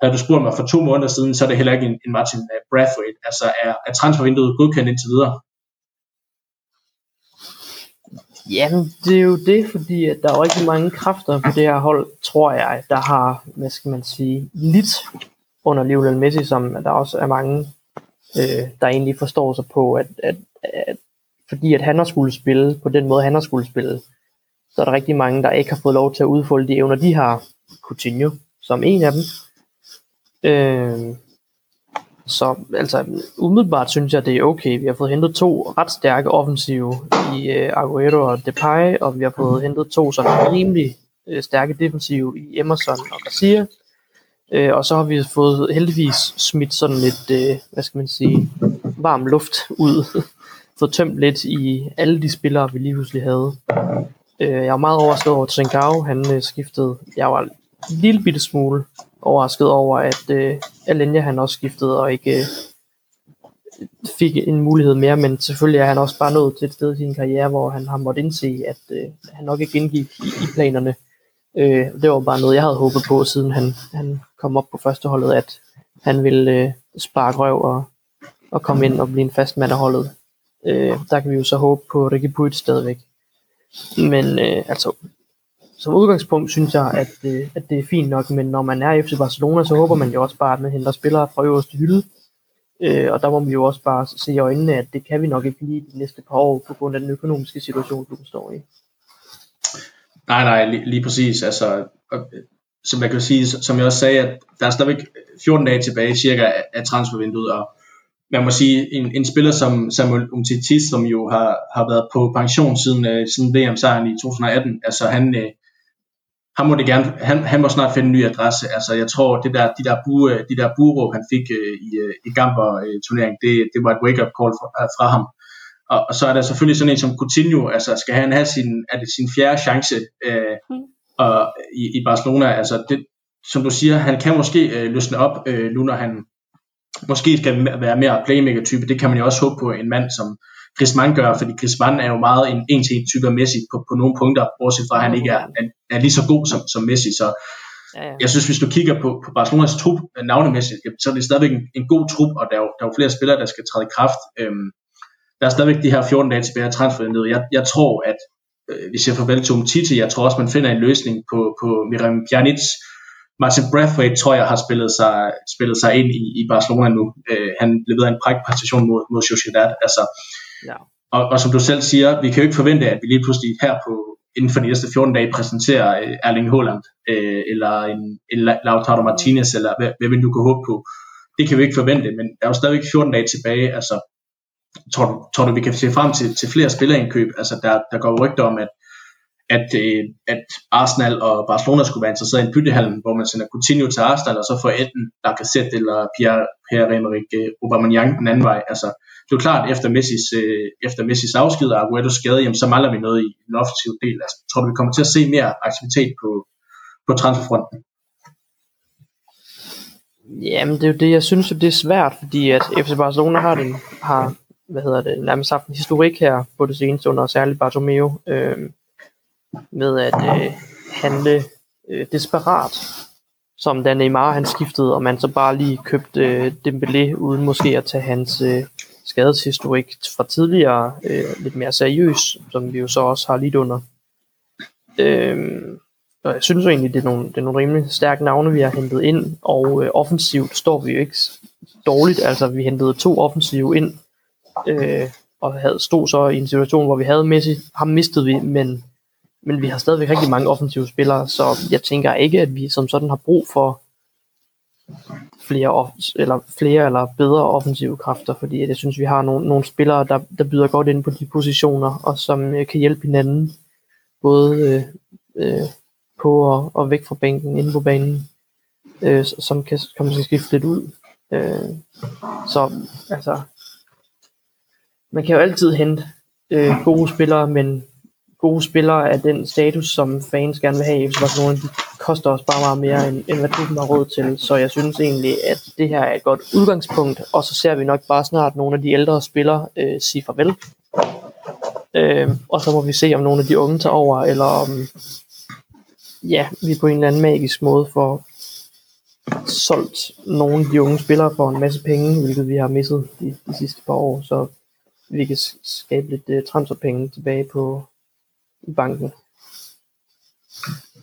havde du spurgt mig for to måneder siden, så er det heller ikke en, en Martin uh, Brathwaite. Altså er, er transfervinduet godkendt indtil videre? Jamen, det er jo det, fordi at der er rigtig mange kræfter på det her hold, tror jeg, der har, hvad skal man sige, lidt under Lionel Messi, som der også er mange øh, der egentlig forstår sig på, at, at, at fordi at han har skulle spille på den måde, han har skulle spille, så er der rigtig mange, der ikke har fået lov til at udfolde de evner, de har. Coutinho som en af dem. Øh, så altså, umiddelbart synes jeg, det er okay. Vi har fået hentet to ret stærke offensive i uh, Aguero og Depay, og vi har fået hentet to sådan rimelig uh, stærke defensive i Emerson og Garcia. Øh, og så har vi fået heldigvis smidt sådan lidt, øh, hvad skal man sige, varm luft ud. fået tømt lidt i alle de spillere, vi lige pludselig havde. Øh, jeg var meget overrasket over, Trincao, han øh, skiftede. Jeg var en lille bitte smule overrasket over, at øh, Alenia han også skiftede og ikke øh, fik en mulighed mere, men selvfølgelig er han også bare nået til et sted i sin karriere, hvor han har måttet indse, at øh, han nok ikke indgik i, i planerne. Øh, det var bare noget, jeg havde håbet på, siden han, han kom op på førsteholdet, at han ville øh, spare røv og, og komme ind og blive en fast mand af holdet. Øh, der kan vi jo så håbe på Ricky Puig stadigvæk. Men øh, altså, som udgangspunkt synes jeg, at, øh, at det er fint nok, men når man er i FC Barcelona, så håber man jo også bare, at man henter spillere fra øverste hylde. Øh, og der må vi jo også bare se i øjnene, at det kan vi nok ikke lige de næste par år, på grund af den økonomiske situation, du står i. Nej, nej, lige, lige præcis. Altså, som jeg kan sige, som jeg også sagde, at der er stadigvæk 14 dage tilbage cirka af transfervinduet, og man må sige, en, en spiller som Samuel Umtiti, som jo har, har været på pension siden, øh, siden VM-sejren i 2018, altså han, øh, han må det gerne, han, han må snart finde en ny adresse. Altså jeg tror, det der, de der, bue, de der bureråb, han fik uh, i, uh, i Gamper-turneringen, det, det var et wake-up call fra, fra ham. Og, og, så er der selvfølgelig sådan en som Coutinho, altså skal han have sin, er det sin fjerde chance uh, mm. og, i, i Barcelona, altså det, som du siger, han kan måske uh, løsne op, uh, nu når han måske skal være mere playmaker-type. Det kan man jo også håbe på en mand som Griezmann gør, fordi Griezmann er jo meget en en-til-en type af Messi på, på nogle punkter, bortset fra at han ikke er, er, er lige så god som, som Messi. Så ja, ja. jeg synes, hvis du kigger på, på Barcelonas trup navnemæssigt, så er det stadigvæk en, en god trup, og der er, jo, der er jo flere spillere, der skal træde i kraft. Øhm, der er stadigvæk de her 14 dage tilbage af transfervinduet. Jeg, jeg tror, at øh, vi ser farvel til Umtiti. Jeg tror også, man finder en løsning på, på Miram Pjanic. Martin Brathwaite tror jeg har spillet sig, spillet sig ind i, i Barcelona nu. Øh, han leverede en præstation mod, mod Sociedad. Altså, ja. og, og, som du selv siger, vi kan jo ikke forvente, at vi lige pludselig her på inden for de næste 14 dage præsenterer øh, Erling Haaland, øh, eller en, en Lautaro Martinez, eller hvad, hvad vi nu kan håbe på. Det kan vi ikke forvente, men der er jo stadigvæk 14 dage tilbage. Altså, tror, du, tror du, vi kan se frem til, til flere spillerindkøb? Altså, der, der går rygter om, at at, øh, at Arsenal og Barcelona skulle være interesseret i en byttehallen, hvor man sender Coutinho til Arsenal, og så får enten Lacazette eller Pierre-Emerick øh, Aubameyang den anden vej. Altså, det er jo klart, efter Messis, øh, efter Messis afsked og Aguero's skade, jamen, så mangler vi noget i den offensive del. Altså, tror du, vi kommer til at se mere aktivitet på, på transferfronten? Jamen, det er jo det, jeg synes, det er svært, fordi at FC Barcelona har, den, har hvad hedder det, nærmest haft en historik her på det seneste under særligt Bartomeu. Øh, med at øh, handle øh, desperat, som da Neymar han skiftede, og man så bare lige købte øh, Dembélé, uden måske at tage hans øh, skadeshistorik fra tidligere øh, lidt mere seriøs, som vi jo så også har lidt under. Øh, og jeg synes jo egentlig, det er nogle, det er nogle rimelig stærke navne, vi har hentet ind, og øh, offensivt står vi jo ikke dårligt. Altså, vi hentede to offensive ind, øh, og havde, stod så i en situation, hvor vi havde Messi. Ham mistede vi, men men vi har stadigvæk rigtig mange offensive spillere, så jeg tænker ikke, at vi som sådan har brug for flere, eller flere eller bedre offensive kræfter, fordi jeg synes, vi har nogle, nogle spillere, der, der byder godt ind på de positioner, og som øh, kan hjælpe hinanden, både øh, øh, på og, og væk fra bænken, inde på banen, øh, som kan, kan måske skifte lidt ud. Øh, så altså, man kan jo altid hente øh, gode spillere, men gode spillere af den status, som fans gerne vil have i FC Barcelona, de koster også bare meget mere, end, end hvad klubben har råd til. Så jeg synes egentlig, at det her er et godt udgangspunkt, og så ser vi nok bare snart nogle af de ældre spillere øh, sige farvel. Øh, og så må vi se, om nogle af de unge tager over, eller om ja, vi på en eller anden magisk måde får solgt nogle af de unge spillere for en masse penge, hvilket vi har misset de, de sidste par år, så vi kan skabe lidt uh, transferpenge tilbage på, i banken.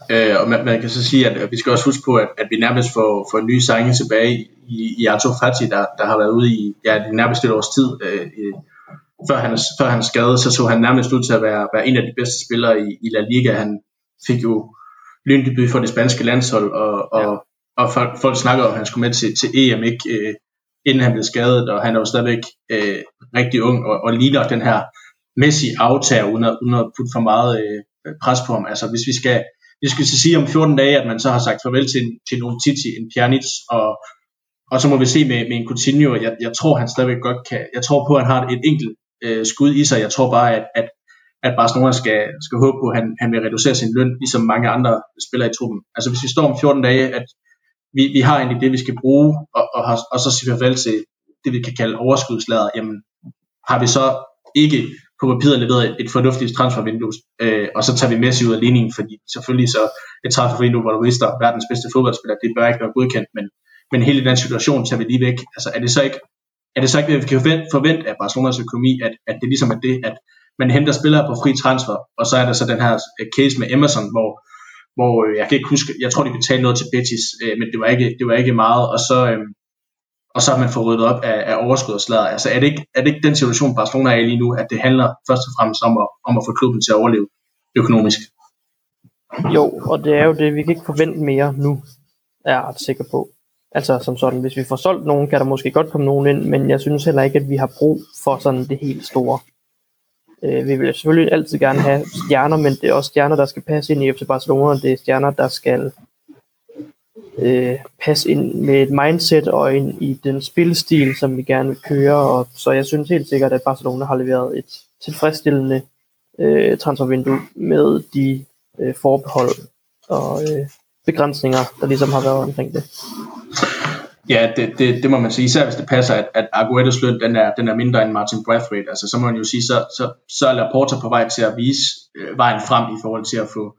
Øh, og man, man kan så sige, at vi skal også huske på, at, at vi nærmest får, får nye sange tilbage i, i Arto Fati, der, der har været ude i ja, det nærmest et års tid. Øh, i, før, han, før han skade, så så han nærmest ud til at være, være en af de bedste spillere i, i La Liga. Han fik jo lyndebyd for det spanske landshold, og, og, ja. og folk, folk snakker om, at han skulle med til, til EM, ikke, øh, inden han blev skadet, og han er jo stadigvæk øh, rigtig ung, og, og ligner den her Messi aftager, uden at, uden at putte for meget øh, pres på ham. Altså hvis vi skal, det skal så sige om 14 dage, at man så har sagt farvel til, til nogle Titi, en Pjanic, og, og så må vi se med, med en Coutinho, jeg, jeg tror han stadigvæk godt kan, jeg tror på at han har et enkelt øh, skud i sig, jeg tror bare at, at, at Barcelona skal, skal håbe på, at han, han vil reducere sin løn, ligesom mange andre spillere i truppen. Altså hvis vi står om 14 dage, at vi, vi har egentlig det, vi skal bruge, og, og, har, og så siger farvel til det, vi kan kalde overskudslader, jamen har vi så ikke på papiret leveret et fornuftigt transfervindue, øh, og så tager vi Messi ud af ligningen, fordi selvfølgelig så et transfervindue, hvor du mister verdens bedste fodboldspiller, det bør ikke være godkendt, men, men hele den situation tager vi lige væk. Altså er det så ikke, er det så ikke, vi kan forvente af Barcelonas økonomi, at, at det ligesom er det, at man henter spillere på fri transfer, og så er der så den her øh, case med Emerson, hvor, hvor øh, jeg kan ikke huske, jeg tror de betalte noget til Betis, øh, men det var ikke, det var ikke meget, og så, øh, og så har man fået ryddet op af, af overskud og slader. Altså er det, ikke, er det ikke den situation, Barcelona er i lige nu, at det handler først og fremmest om at, om at få klubben til at overleve økonomisk? Jo, og det er jo det, vi kan ikke forvente mere nu, er jeg ret sikker på. Altså som sådan, hvis vi får solgt nogen, kan der måske godt komme nogen ind, men jeg synes heller ikke, at vi har brug for sådan det helt store. Øh, vi vil selvfølgelig altid gerne have stjerner, men det er også stjerner, der skal passe ind i FC Barcelona, det er stjerner, der skal øh, passe ind med et mindset og ind i den spilstil, som vi gerne vil køre. Og, så jeg synes helt sikkert, at Barcelona har leveret et tilfredsstillende øh, transfervindue med de øh, forbehold og øh, begrænsninger, der ligesom har været omkring det. Ja, det, det, det må man sige, især hvis det passer, at, at Aguero's løn den er, den er mindre end Martin Brathwaite. Altså, så må man jo sige, så, så, så er Laporta på vej til at vise øh, vejen frem i forhold til at få,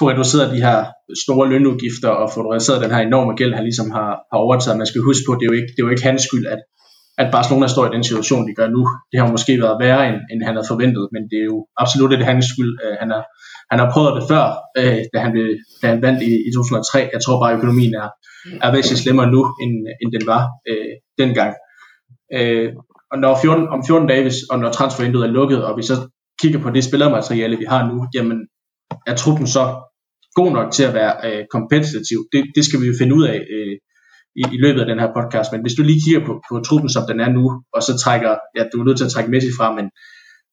få reduceret de her store lønudgifter og få reduceret den her enorme gæld, han ligesom har, har overtaget. Man skal huske på, det er jo ikke, det er jo ikke hans skyld, at, at Barcelona står i den situation, de gør nu. Det har måske været værre, end, end han havde forventet, men det er jo absolut ikke hans skyld. Øh, han har, han har prøvet det før, øh, da, han blev, da han vandt i, i 2003. Jeg tror bare, at økonomien er, er væsentligt slemmere nu, end, end den var øh, dengang. Øh, og når 14, om 14 dage, hvis, og når transfervinduet er lukket, og vi så kigger på det spillermateriale, vi har nu, jamen er truppen så god nok til at være øh, kompetitiv? Det, det skal vi jo finde ud af øh, i, i løbet af den her podcast. Men hvis du lige kigger på, på truppen, som den er nu, og så trækker, ja, du er nødt til at trække Messi fra, men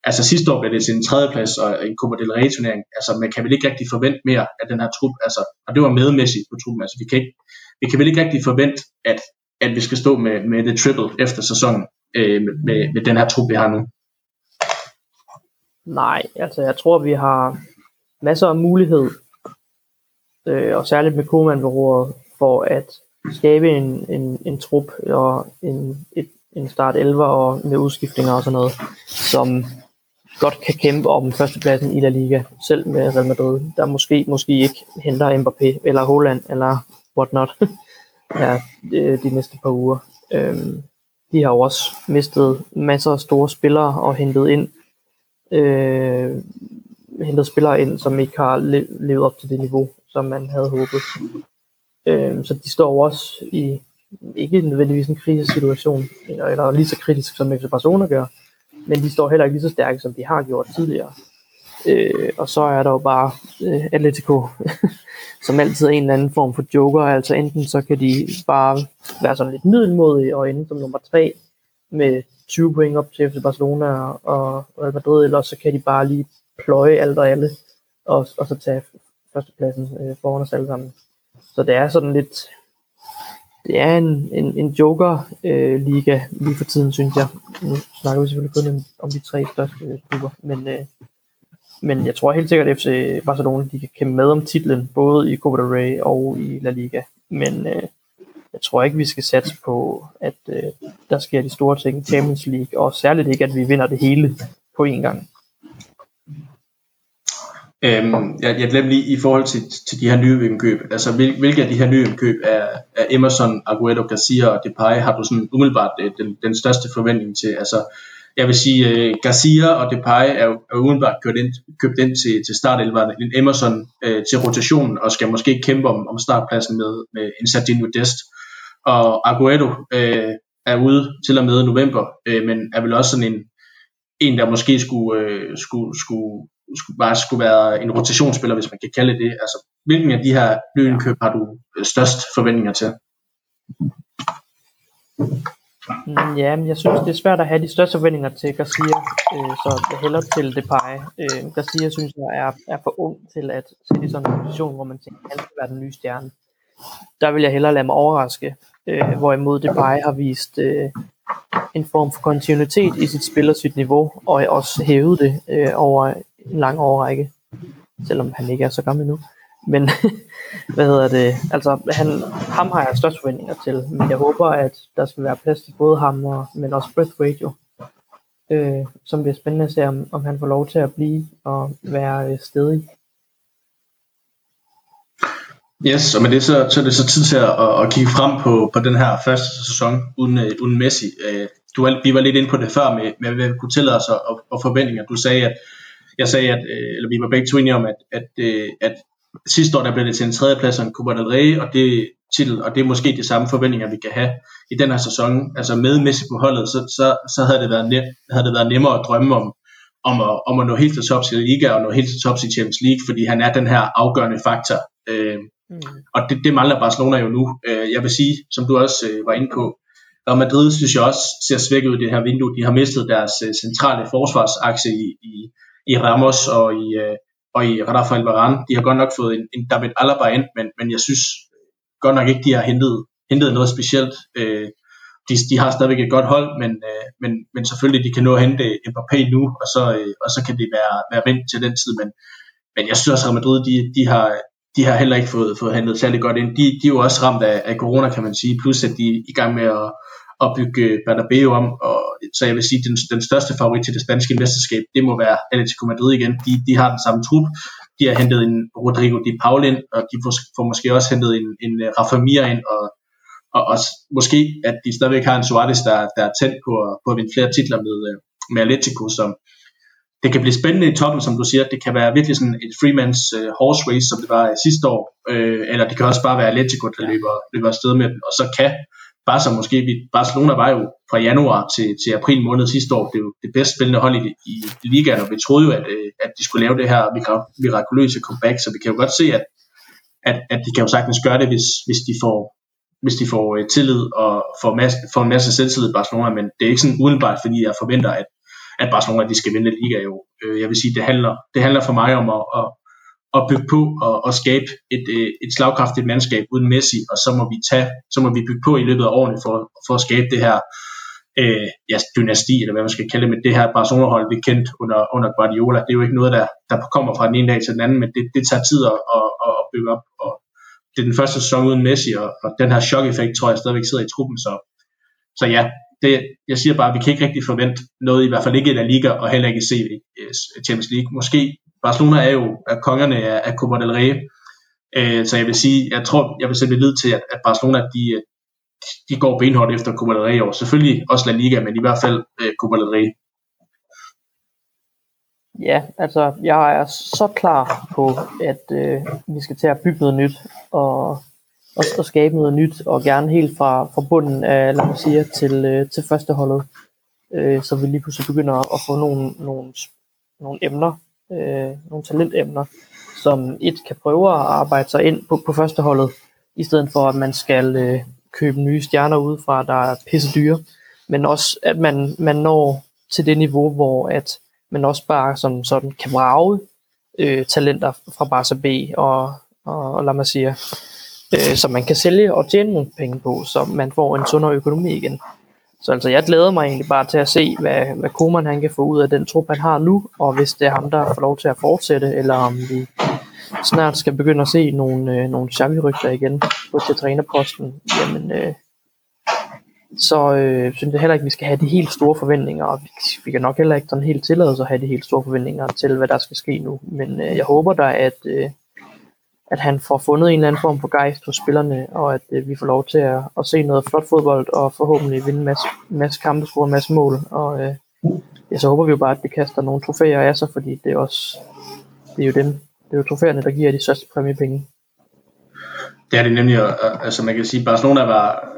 altså sidste år blev det til en tredjeplads og en Copa del Rey turnering. Altså man kan vel ikke rigtig forvente mere af den her trup, altså, og det var medmæssigt på truppen. Altså vi kan ikke, vi kan vel ikke rigtig forvente, at, at vi skal stå med, med det triple efter sæsonen øh, med, med den her trup, vi har nu. Nej, altså jeg tror, vi har masser af mulighed, øh, og særligt med Koeman-bureauer, for at skabe en, en, en trup og en, et, en start 11 og med udskiftninger og sådan noget, som godt kan kæmpe om førstepladsen i La Liga, selv med Real Madrid, der måske måske ikke henter Mbappé eller Holland eller whatnot ja, de næste par uger. Øhm, de har jo også mistet masser af store spillere og hentet ind øh, hentet spillere ind, som ikke har levet op til det niveau, som man havde håbet. Øh, så de står også i ikke nødvendigvis en krisesituation, eller, eller lige så kritisk som FC Barcelona gør, men de står heller ikke lige så stærke, som de har gjort tidligere. Øh, og så er der jo bare øh, Atletico, som altid er en eller anden form for joker, altså enten så kan de bare være sådan lidt middelmodige og ende som nummer tre med 20 point op til FC Barcelona og Real Madrid, eller så kan de bare lige pløje alt og alle, og, og så tage førstepladsen øh, foran os alle sammen. Så det er sådan lidt, det er en, en, en joker-liga øh, lige for tiden, synes jeg. Nu snakker vi selvfølgelig kun om, om de tre største øh, klubber, men, øh, men jeg tror helt sikkert, at FC Barcelona de kan kæmpe med om titlen, både i Copa del Rey og i La Liga. Men øh, jeg tror ikke, vi skal satse på, at øh, der sker de store ting i Champions League, og særligt ikke, at vi vinder det hele på én gang. Øhm, jeg, jeg glemte lige i forhold til, til de her nye indkøb, altså hvil, hvilke af de her nye indkøb er, er Emerson, Aguero, Garcia og Depay, har du sådan umiddelbart øh, den, den største forventning til? Altså, jeg vil sige, uh, Garcia og Depay er, er umiddelbart købt ind, købt ind til, til startelveren, en Emerson uh, til rotationen, og skal måske kæmpe om, om startpladsen med, med en Sardinio Dest. Og Aguero uh, er ude til og med november, uh, men er vel også sådan en, en der måske skulle, uh, skulle, skulle skulle, bare skulle være en rotationsspiller, hvis man kan kalde det. Altså, hvilken af de her lønkøb har du øh, størst forventninger til? Mm, ja, men jeg synes, det er svært at have de største forventninger til Garcia, øh, så jeg hælder til Depay. Øh, Garcia synes jeg er, er for ung til at sætte i sådan en position, hvor man tænker, at han skal være den nye stjerne. Der vil jeg hellere lade mig overraske, øh, hvorimod Depay har vist øh, en form for kontinuitet i sit spil og sit niveau, og også hævet det øh, over en lang overrække, selvom han ikke er så gammel nu. Men hvad hedder det? Altså, han, ham har jeg størst forventninger til, men jeg håber, at der skal være plads til både ham, og, men også Breathwaite jo. Øh, som bliver spændende at se, om, om han får lov til at blive og være øh, stedig. Yes, og med det så, så er det så tid til at, at kigge frem på, på den her første sæson uden, uh, uden Messi. Uh, du vi var lidt inde på det før med, med hvad vi kunne tillade os og, og forventninger. Du sagde, at jeg sagde, at, øh, eller vi var begge to enige om, at, at, øh, at sidste år der blev det til en tredjeplads og en Copa del Rey, og det titel, og det er måske de samme forventninger, vi kan have i den her sæson. Altså med Messi på holdet, så, så, så havde, det været nem, havde det været nemmere at drømme om, om at, om at nå helt til tops i Liga og nå helt til tops i Champions League, fordi han er den her afgørende faktor. Øh, mm. Og det, det mangler Barcelona jo nu. Øh, jeg vil sige, som du også øh, var inde på, og Madrid synes jeg også ser svækket ud i det her vindue. De har mistet deres øh, centrale forsvarsakse i, i, i Ramos og i, øh, og i Rafael Varane. De har godt nok fået en, en David Alaba ind, men, men jeg synes godt nok ikke, de har hentet, hentet noget specielt. Øh, de, de har stadigvæk et godt hold, men, øh, men, men selvfølgelig de kan nå at hente Mbappé nu, og så, øh, og så kan det være, være vendt til den tid. Men, men jeg synes også, at Madrid de, de har, de har heller ikke fået, fået handlet særlig godt ind. De, de er jo også ramt af, af corona, kan man sige, plus at de er i gang med at, at bygge Bernabeu om, og så jeg vil sige, den, den største favorit til det spanske mesterskab, det må være Atletico Madrid igen. De, de har den samme trup, de har hentet en Rodrigo Di Paul ind, og de får, får måske også hentet en, en Rafa Mir ind, og, og også måske, at de stadigvæk har en Suarez, der, der er tæt på, på at vinde flere titler med, med Atletico, som, det kan blive spændende i toppen, som du siger. Det kan være virkelig sådan et freemans uh, horse race, som det var sidste år. Uh, eller det kan også bare være Atletico, der løber, løber afsted med den. Og så kan Barca måske, vi, Barcelona var jo fra januar til, til april måned sidste år, det er jo det bedst spillende hold i, i, ligaen, og vi troede jo, at, øh, at de skulle lave det her mirakuløse comeback, så vi kan jo godt se, at, at, at de kan jo sagtens gøre det, hvis, hvis de får, hvis de får øh, tillid og får, masse, får en masse selvtillid i Barcelona, men det er ikke sådan udenbart, fordi jeg forventer, at, at Barcelona de skal vinde liga jo. Øh, jeg vil sige, det handler, det handler for mig om at, at, at bygge på og, og skabe et, øh, et slagkraftigt mandskab uden Messi, og så må vi tage, så må vi bygge på i løbet af årene for, for at skabe det her øh, ja, dynasti, eller hvad man skal kalde det, med det her Barcelona-hold, vi kendt under, under Guardiola. Det er jo ikke noget, der, der kommer fra den ene dag til den anden, men det, det tager tid at, at, at bygge op, og det er den første sæson uden Messi, og, og den her chok-effekt tror jeg stadigvæk sidder i truppen, så, så ja, det, jeg siger bare, at vi kan ikke rigtig forvente noget, i hvert fald ikke i La Liga, og heller ikke i CV øh, Champions League. Måske, Barcelona er jo er kongerne af, af Copa del Rey, øh, så jeg vil sige, jeg tror, jeg vil sætte lid til, at, at Barcelona, de, øh, de går benhårdt efter Copa del Rey, og selvfølgelig også La Liga, men i hvert fald øh, Copa del Rey. Ja, altså jeg er så klar på, at øh, vi skal til at bygge noget nyt, og og, og skabe noget nyt, og gerne helt fra, fra bunden af La Masia til, øh, til første holdet, øh, så vi lige pludselig begynder at få nogle, nogle, nogle emner, øh, nogle talentemner, som et kan prøve at arbejde sig ind på, på førsteholdet, i stedet for at man skal øh, købe nye stjerner udefra, der er pisse dyre, men også at man, man når til det niveau, hvor at man også bare som sådan kan vrage øh, talenter fra Barca B og, og, og La Masia øh, som man kan sælge og tjene nogle penge på, så man får en sundere økonomi igen. Så altså, jeg glæder mig egentlig bare til at se, hvad, hvad Koeman han kan få ud af den trup, han har nu, og hvis det er ham, der får lov til at fortsætte, eller om vi snart skal begynde at se nogle, øh, nogle Xavi-rygter igen på til trænerposten, jamen, øh, så øh, synes jeg heller ikke, at vi skal have de helt store forventninger, og vi, vi kan nok heller ikke sådan helt tillade os at have de helt store forventninger til, hvad der skal ske nu. Men øh, jeg håber da, at, øh, at han får fundet en eller anden form for gejst hos spillerne, og at øh, vi får lov til at, at se noget flot fodbold, og forhåbentlig vinde en masse, masse kampe, score en masse mål. Og øh, ja, så håber vi jo bare, at det kaster nogle trofæer af sig, fordi det er også det er jo dem, det er jo trofæerne, der giver de største præmiepenge. Det er det nemlig, altså man kan sige, Barcelona var,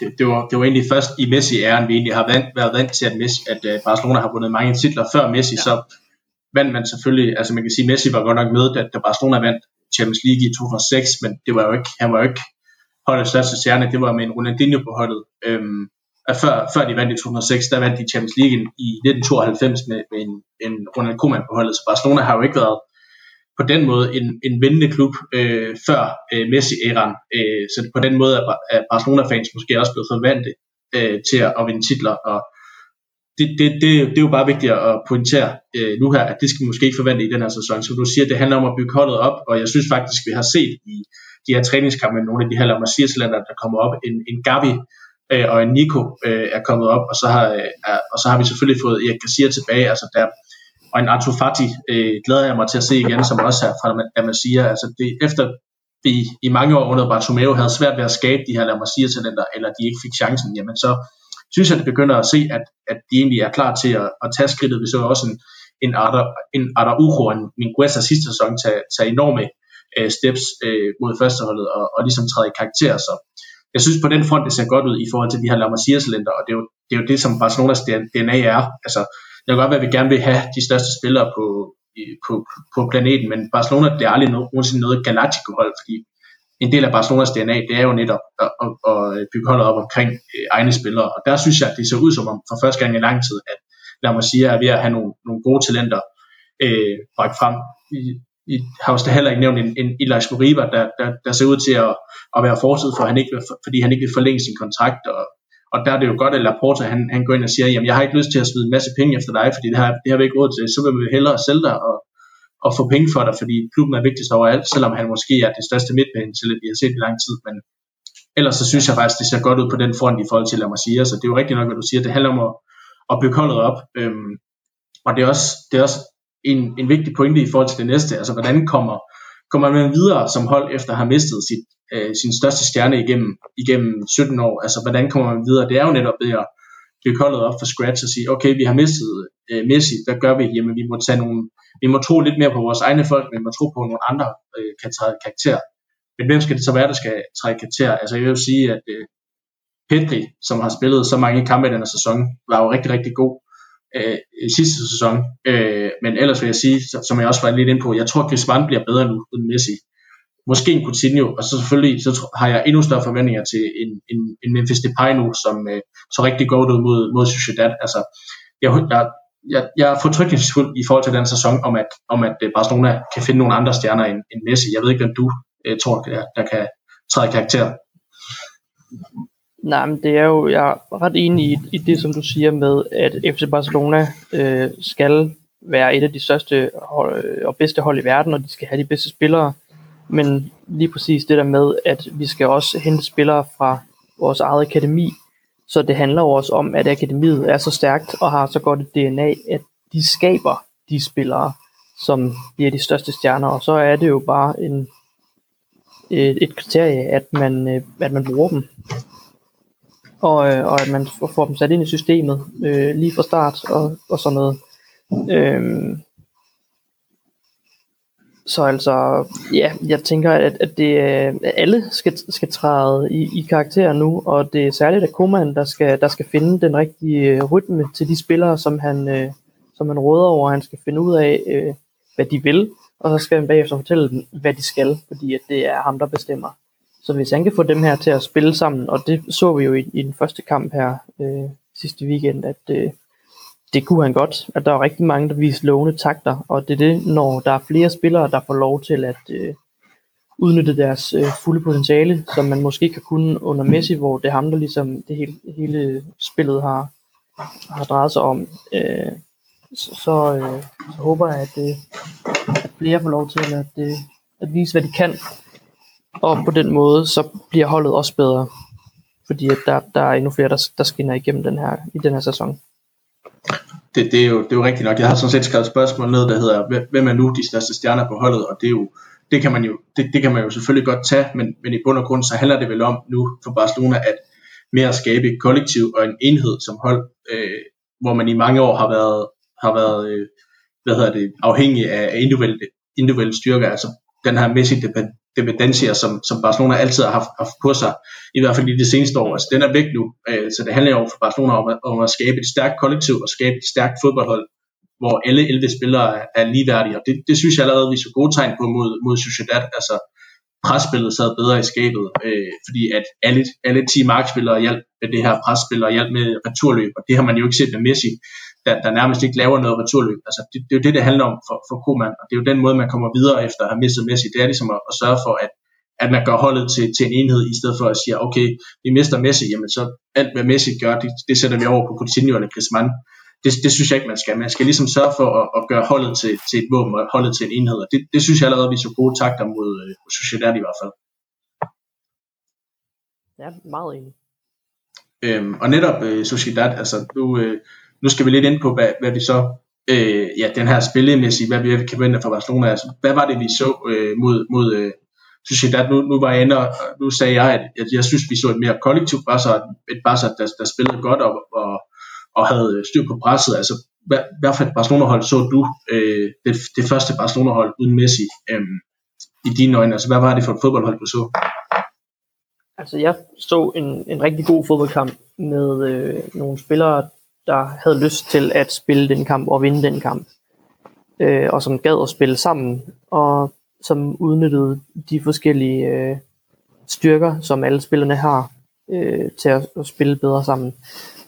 det, det, var, det var egentlig først i Messi-æren, vi egentlig har vant, været vant til, at, Messi, at uh, Barcelona har vundet mange titler før Messi, ja. så vandt man selvfølgelig, altså man kan sige, Messi var godt nok med, da, da Barcelona vandt Champions League i 2006, men det var jo ikke, han var jo ikke holdets største stjerne, det var med en Ronaldinho på holdet. Øhm, før, før de vandt i 2006, der vandt de Champions League i 1992 med, med en, en Ronald Koeman på holdet, så Barcelona har jo ikke været på den måde en, en vindende klub øh, før øh, Messi-æraen. Øh, så på den måde er, er Barcelona-fans måske også blevet forvante øh, til at, at vinde titler, og det, det, det, det er jo bare vigtigt at pointere øh, nu her, at det skal vi måske ikke forvente i den her sæson. Som du siger, det handler om at bygge holdet op, og jeg synes faktisk, vi har set i de her træningskampe, nogle af de her Lamassia-talenter, der kommer op, en, en Gavi øh, og en Nico øh, er kommet op, og så, har, øh, og så har vi selvfølgelig fået Erik Garcia tilbage, altså der, og en Artur Fati øh, glæder jeg mig til at se igen, som også er fra Lamassia. Altså det, efter vi i mange år under Bartomeu havde svært ved at skabe de her Lamassia-talenter, eller de ikke fik chancen, jamen så synes at begynder at se, at, at de egentlig er klar til at, at tage skridtet. Vi så også en, en Arda, en Araujo og en Mingueza sidste sæson tage, tage enorme øh, steps øh, mod førsteholdet og, og ligesom træde i karakter. Så jeg synes på den front, det ser godt ud i forhold til de her La Masia-talenter, og det er, jo, det er jo det, som Barcelonas DNA er. Altså, det kan godt være, at vi gerne vil have de største spillere på, på, på planeten, men Barcelona det er aldrig nogensinde noget Galactico-hold, fordi en del af Barcelonas DNA, det er jo netop at, at, at bygge holdet op omkring øh, egne spillere. Og der synes jeg, at det ser ud som om for første gang i lang tid, at lad mig sige, er ved at have nogle, nogle gode talenter øh, bragt frem. I, I har også heller ikke nævnt en, en Elias Moriba, der, der, der ser ud til at, at være fortid, for han ikke, fordi han ikke vil forlænge sin kontrakt. Og, og der er det jo godt, at Laporta han, han går ind og siger, jamen jeg har ikke lyst til at smide en masse penge efter dig, fordi det har, det har vi ikke råd til, så vil vi hellere sælge dig og, at få penge for dig, fordi klubben er vigtigst overalt, selvom han måske er det største midtbane vi har set i lang tid, men ellers så synes jeg faktisk, det ser godt ud på den front i forhold til, lad mig sige, så det er jo rigtigt nok, hvad du siger, det handler om at, at bygge holdet op, øhm, og det er også, det er også en, en vigtig pointe i forhold til det næste, altså hvordan kommer, kommer man videre som hold efter at have mistet sit, øh, sin største stjerne igennem, igennem 17 år, altså hvordan kommer man videre, det er jo netop det at bygge holdet op fra scratch og sige, okay, vi har mistet øh, Messi, hvad gør vi? Jamen vi må tage nogle, vi må tro lidt mere på vores egne folk, men vi må tro på, at nogle andre øh, kan træde karakter. Men hvem skal det så være, der skal træde karakter? Altså jeg vil sige, at øh, Pedri, som har spillet så mange kampe i denne sæson, var jo rigtig, rigtig god øh, i sidste sæson. Øh, men ellers vil jeg sige, som jeg også var lidt ind på, jeg tror, at Griezmann bliver bedre nu end Messi. Måske en Coutinho, og så selvfølgelig så har jeg endnu større forventninger til en, en, en Memphis Depay nu, som øh, så rigtig godt ud mod, mod Sociedad. Altså, jeg, jeg, jeg, jeg er fortrykningsfuld i forhold til den sæson, om at, om at øh, Barcelona kan finde nogle andre stjerner end, end Messi. Jeg ved ikke, hvem du øh, tror, der, der kan træde karakter. Nej, men det er jo, jeg er ret enig i, i det, som du siger med, at FC Barcelona øh, skal være et af de største hold, øh, og bedste hold i verden, og de skal have de bedste spillere. Men lige præcis det der med, at vi skal også hente spillere fra vores eget akademi. Så det handler jo også om, at akademiet er så stærkt og har så godt et DNA, at de skaber de spillere, som bliver de største stjerner. Og så er det jo bare en, et, et kriterie, at man, øh, at man bruger dem og, øh, og at man får dem sat ind i systemet øh, lige fra start og, og sådan noget. Øhm, så altså, ja, jeg tænker, at, at det at alle skal, skal træde i, i karakter nu, og det er særligt at Koeman, der skal, der skal finde den rigtige øh, rytme til de spillere, som han, øh, som han råder over. Han skal finde ud af, øh, hvad de vil, og så skal han bagefter fortælle dem, hvad de skal, fordi at det er ham, der bestemmer. Så hvis han kan få dem her til at spille sammen, og det så vi jo i, i den første kamp her øh, sidste weekend, at øh, det kunne han godt. At der er rigtig mange, der viser lovende takter, og det er det, når der er flere spillere, der får lov til at øh, udnytte deres øh, fulde potentiale, som man måske kan kunne under Messi, hvor det er ham, der ligesom det hele, hele spillet har, har drejet sig om. Øh, så, så, øh, så håber jeg, at, øh, at flere får lov til at, øh, at vise, hvad de kan og på den måde, så bliver holdet også bedre. Fordi at der, der er endnu flere, der, der skinner igennem den her, i den her sæson. Det, det, er jo, det er jo rigtigt nok. Jeg har sådan set skrevet et spørgsmål ned, der hedder, hvem er nu de største stjerner på holdet? Og det er jo, det kan man jo, det, det kan man jo selvfølgelig godt tage, men, men i bund og grund, så handler det vel om nu for Barcelona, at mere at skabe et kollektiv og en enhed som hold, øh, hvor man i mange år har været, har været øh, hvad hedder det, afhængig af individuelle, individuelle styrker, altså den her Messi dependencier, som, som Barcelona altid har haft, haft på sig, i hvert fald i det seneste år. Altså, den er væk nu, øh, så det handler jo for Barcelona om at, om at skabe et stærkt kollektiv og skabe et stærkt fodboldhold, hvor alle 11 spillere er, er ligeværdige, og det, det synes jeg allerede, vi så gode tegn på mod, mod Sociedad, altså presspillet sad bedre i skabet, øh, fordi at alle, alle 10 markspillere hjalp med det her. Presspil og hjalp med returløb, og det har man jo ikke set med Messi der, der nærmest ikke laver noget returløb. Altså, det, det er jo det, det handler om for, for Koeman, og det er jo den måde, man kommer videre efter at have mistet Messi. Det er ligesom at, at sørge for, at, at man gør holdet til, til en enhed, i stedet for at sige, okay, vi mister Messi, jamen så alt hvad Messi gør, det, det sætter vi over på Coutinho eller Griezmann. Det, det synes jeg ikke, man skal. Man skal ligesom sørge for at, at gøre holdet til, til et våben og holdet til en enhed, og det, det synes jeg allerede, vi så gode takter mod øh, Sociedad i hvert fald. Ja, meget enig. Øhm, og netop øh, Sociedad, altså nu, øh, nu skal vi lidt ind på, hvad, hvad vi så, øh, ja, den her spillemæssige, hvad vi kan vente fra Barcelona. Altså, hvad var det, vi så øh, mod, mod øh, Sociedad? Nu, nu var jeg inde, og nu sagde jeg, at jeg, jeg synes, vi så et mere kollektivt Barca, et Barca, der, der spillede godt og, og, og havde øh, styr på presset. Altså, hvad, hvad for et Barcelona-hold så du øh, det, det første Barcelona-hold uden Messi øh, i dine øjne? Altså, hvad var det for et fodboldhold, du så? Altså, jeg så en, en rigtig god fodboldkamp med øh, nogle spillere, der havde lyst til at spille den kamp og vinde den kamp. Øh, og som gad at spille sammen, og som udnyttede de forskellige øh, styrker, som alle spillerne har, øh, til at, at spille bedre sammen.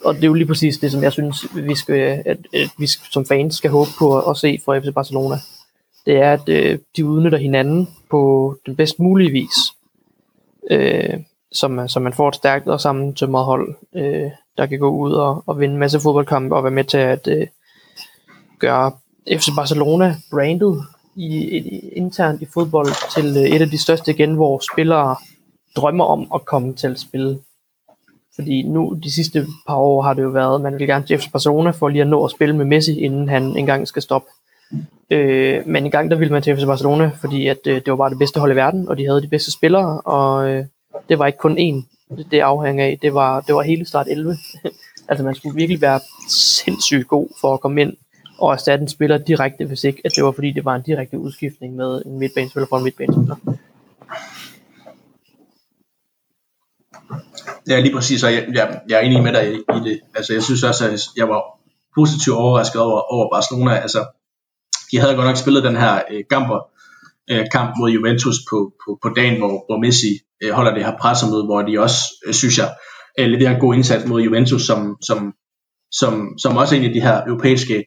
Og det er jo lige præcis det, som jeg synes, vi skal, at, at vi som fans skal håbe på at, at se fra FC Barcelona. Det er, at øh, de udnytter hinanden på den bedst mulige vis. Øh, som, som man får et stærkt og sammentømret hold, øh, der kan gå ud og, og vinde en masse fodboldkampe og være med til at øh, gøre FC Barcelona brandet i, i, internt i fodbold til øh, et af de største igen, hvor spillere drømmer om at komme til at spille. Fordi nu, de sidste par år har det jo været, man vil gerne til FC Barcelona for lige at nå at spille med Messi, inden han engang skal stoppe. Øh, men engang der ville man til FC Barcelona, fordi at, øh, det var bare det bedste hold i verden, og de havde de bedste spillere, og øh, det var ikke kun én, det afhænger af, det var, det var hele start 11. altså man skulle virkelig være sindssygt god for at komme ind og erstatte en spiller direkte, hvis ikke at det var fordi det var en direkte udskiftning med en midtbanespiller fra en midtbanespiller. Ja, lige præcis, og jeg, jeg, jeg er enig med dig i, i det. Altså, jeg synes også, at jeg var positivt overrasket over, over Barcelona. Altså, de havde godt nok spillet den her øh, Gamper øh, kamp mod Juventus på, på, på dagen, hvor, hvor Messi øh, holder det her pressemøde, hvor de også, øh, synes jeg, øh, leverer en god indsats mod Juventus, som, som, som, som også er en af de her europæiske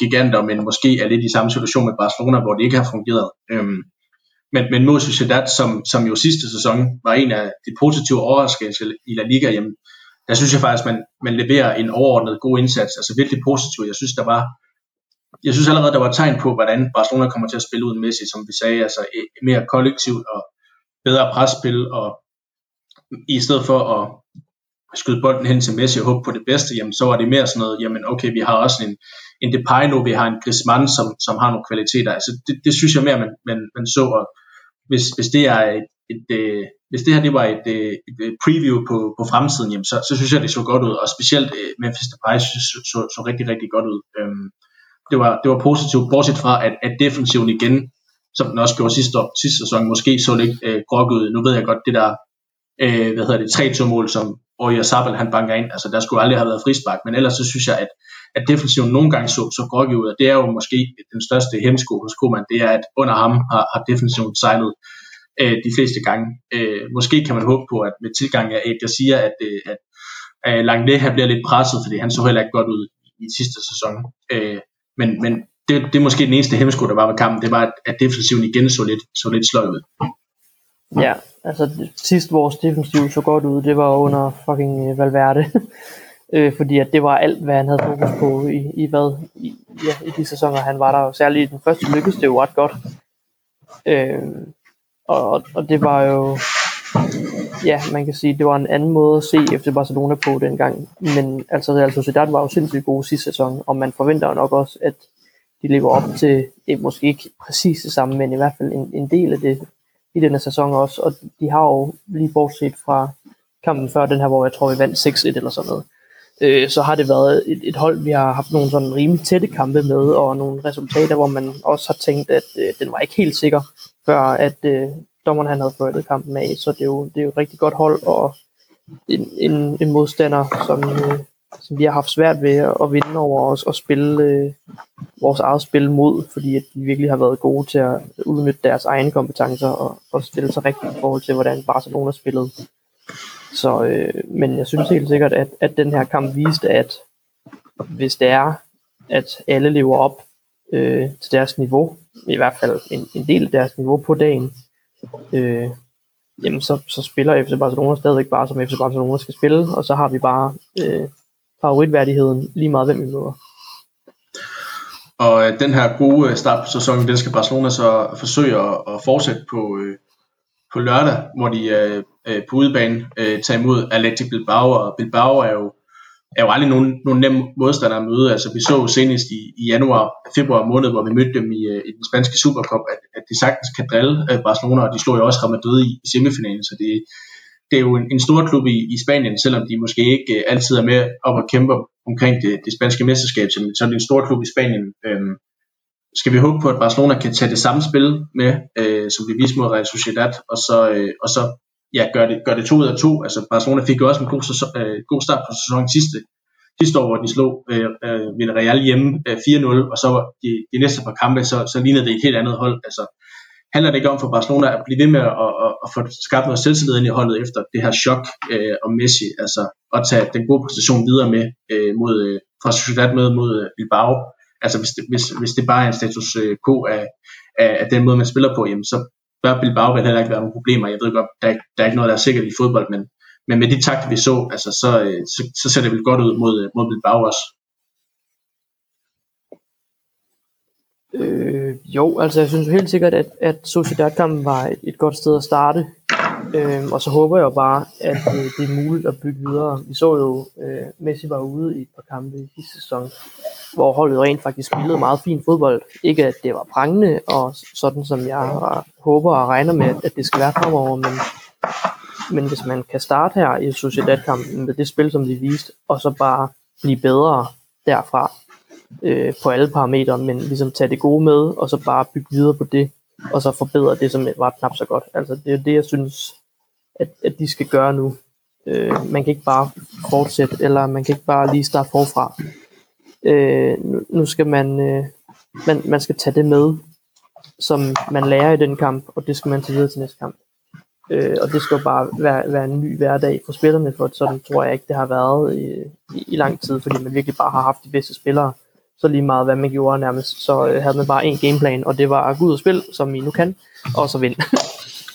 giganter, men måske er lidt i samme situation med Barcelona, hvor det ikke har fungeret. Øhm, men, men mod Sociedad, som, som jo sidste sæson var en af de positive overraskelser i La Liga, jamen, der synes jeg faktisk, man, man leverer en overordnet god indsats, altså virkelig positiv. Jeg synes, der var jeg synes allerede, der var tegn på, hvordan Barcelona kommer til at spille uden Messi, som vi sagde, altså øh, mere kollektivt og bedre presspil, og i stedet for at skyde bolden hen til Messi og håbe på det bedste, jamen så var det mere sådan noget, jamen okay, vi har også en, en Depay nu, vi har en Griezmann, som, som har nogle kvaliteter, altså det, det synes jeg mere, man, man, man så, og hvis, hvis det er et, et, et hvis det her det var et, øh, et, et preview på, på fremtiden, jamen så, så synes jeg, det så godt ud, og specielt Memphis Depay så, så, så, så rigtig, rigtig godt ud. Øhm, det var, det var positivt, bortset fra, at, at defensiven igen, som den også gjorde sidste, år, sidste sæson, måske så lidt øh, grokket ud. Nu ved jeg godt, det der, øh, hvad hedder det, 3 mål som Oya Sabel han banker ind, altså der skulle aldrig have været frispark, men ellers så synes jeg, at, at defensiven nogle gange så, så grokket ud, og det er jo måske den største hemsko hos Koeman, det er, at under ham har, har defensiven sejlet øh, de fleste gange. Øh, måske kan man håbe på, at med tilgang af at jeg siger, at, øh, at, øh, Langley han bliver lidt presset, fordi han så heller ikke godt ud i sidste sæson. Øh, men, men det, det er måske den eneste hemmesko, der var ved kampen, det var, at, defensiven igen så lidt, så lidt sløj ud. Ja, altså sidst vores defensiv så godt ud, det var under fucking øh, Valverde. øh, fordi at det var alt, hvad han havde fokus på i, i hvad, i, ja, i de sæsoner, han var der. Særligt i den første lykkedes det jo ret godt. Øh, og, og det var jo, ja, man kan sige, det var en anden måde at se efter Barcelona på dengang. Men altså Real Sociedad var jo sindssygt gode sidste sæson, og man forventer jo nok også, at de lever op til, det er måske ikke præcis det samme, men i hvert fald en, en del af det i denne sæson også. Og de har jo lige bortset fra kampen før den her, hvor jeg tror, vi vandt 6-1 eller sådan noget. Øh, så har det været et, et hold, vi har haft nogle sådan rimelig tætte kampe med, og nogle resultater, hvor man også har tænkt, at øh, den var ikke helt sikker, før at øh, dommeren han havde ført kampen af, så det er jo, det er jo et rigtig godt hold, og en, en, en modstander, som, øh, som vi har haft svært ved at vinde over os og spille øh, vores eget spil mod, fordi at de virkelig har været gode til at udnytte deres egne kompetencer og, og stille sig rigtigt i forhold til, hvordan Barcelona spillede. Så, øh, men jeg synes helt sikkert, at, at den her kamp viste, at hvis det er, at alle lever op øh, til deres niveau, i hvert fald en, en del af deres niveau på dagen, øh, jamen så, så spiller FC Barcelona stadigvæk bare som FC Barcelona skal spille, og så har vi bare øh, favoritværdigheden lige meget hvem vi møder. Og øh, den her gode øh, start på sæsonen, den skal Barcelona så forsøge at, at fortsætte på, øh, på lørdag, hvor de øh, øh, på udebane øh, tager imod Athletic Bilbao, og Bilbao er jo er jo aldrig nogen, nogen nem modstander at møde. Altså, vi så jo senest i, i januar, februar måned, hvor vi mødte dem i, i den spanske Supercup, at, at de sagtens kan drille Barcelona, og de slog jo også Real Madrid i, i semifinalen, så det, det er jo en, en stor klub i, i Spanien, selvom de måske ikke øh, altid er med op og kæmper omkring det, det spanske mesterskab, så, så er det en stor klub i Spanien. Øh, skal vi håbe på, at Barcelona kan tage det samme spil med, øh, som de viste mod Real Sociedad, og så, øh, og så ja, gør det, gør det to ud af to. Altså Barcelona fik jo også en god, sæson, øh, god start på sæsonen sidste, sidste år, hvor de slog øh, øh, Villarreal hjemme øh, 4-0, og så de, de næste par kampe, så, så lignede det et helt andet hold. Altså, handler det ikke om for Barcelona at blive ved med at, at, at, få skabt noget selvtillid ind i holdet efter det her chok øh, om Messi, altså at tage den gode præstation videre med øh, mod, øh, fra Sociedad med mod øh, Bilbao. Altså hvis det, hvis, hvis det bare er en status øh, quo af, af, af den måde, man spiller på, jamen, så bør Bilbao vel heller ikke være nogen problemer. Jeg ved godt, der er, der er ikke noget, der er sikkert i fodbold, men, men med de takter, vi så, altså, så, øh, så, så ser det vel godt ud mod, øh, mod Bilbao også. Øh, jo, altså jeg synes helt sikkert, at, at Sociedad-kampen var et, et godt sted at starte. Øh, og så håber jeg jo bare, at øh, det er muligt at bygge videre. Vi så jo, øh, Messi var ude i et par kampe i sidste sæson, hvor holdet rent faktisk spillede meget fin fodbold. Ikke at det var prangende, og sådan som jeg håber og regner med, at det skal være fremover, men, men hvis man kan starte her i Sociedad-kampen med det spil, som de viste, og så bare blive bedre derfra, øh, på alle parametre, men ligesom tage det gode med, og så bare bygge videre på det, og så forbedre det, som var knap så godt. Altså det er det, jeg synes, at, at de skal gøre nu. Øh, man kan ikke bare fortsætte, eller man kan ikke bare lige starte forfra. Øh, nu, nu skal man, øh, man, man skal tage det med, som man lærer i den kamp, og det skal man tage videre til næste kamp. Øh, og det skal jo bare være, være en ny hverdag for spillerne, for sådan tror jeg ikke, det har været i, i, i lang tid, fordi man virkelig bare har haft de bedste spillere, så lige meget hvad man gjorde nærmest, så øh, havde man bare en gameplan, og det var at gå ud og spille, som I nu kan, og så vinde.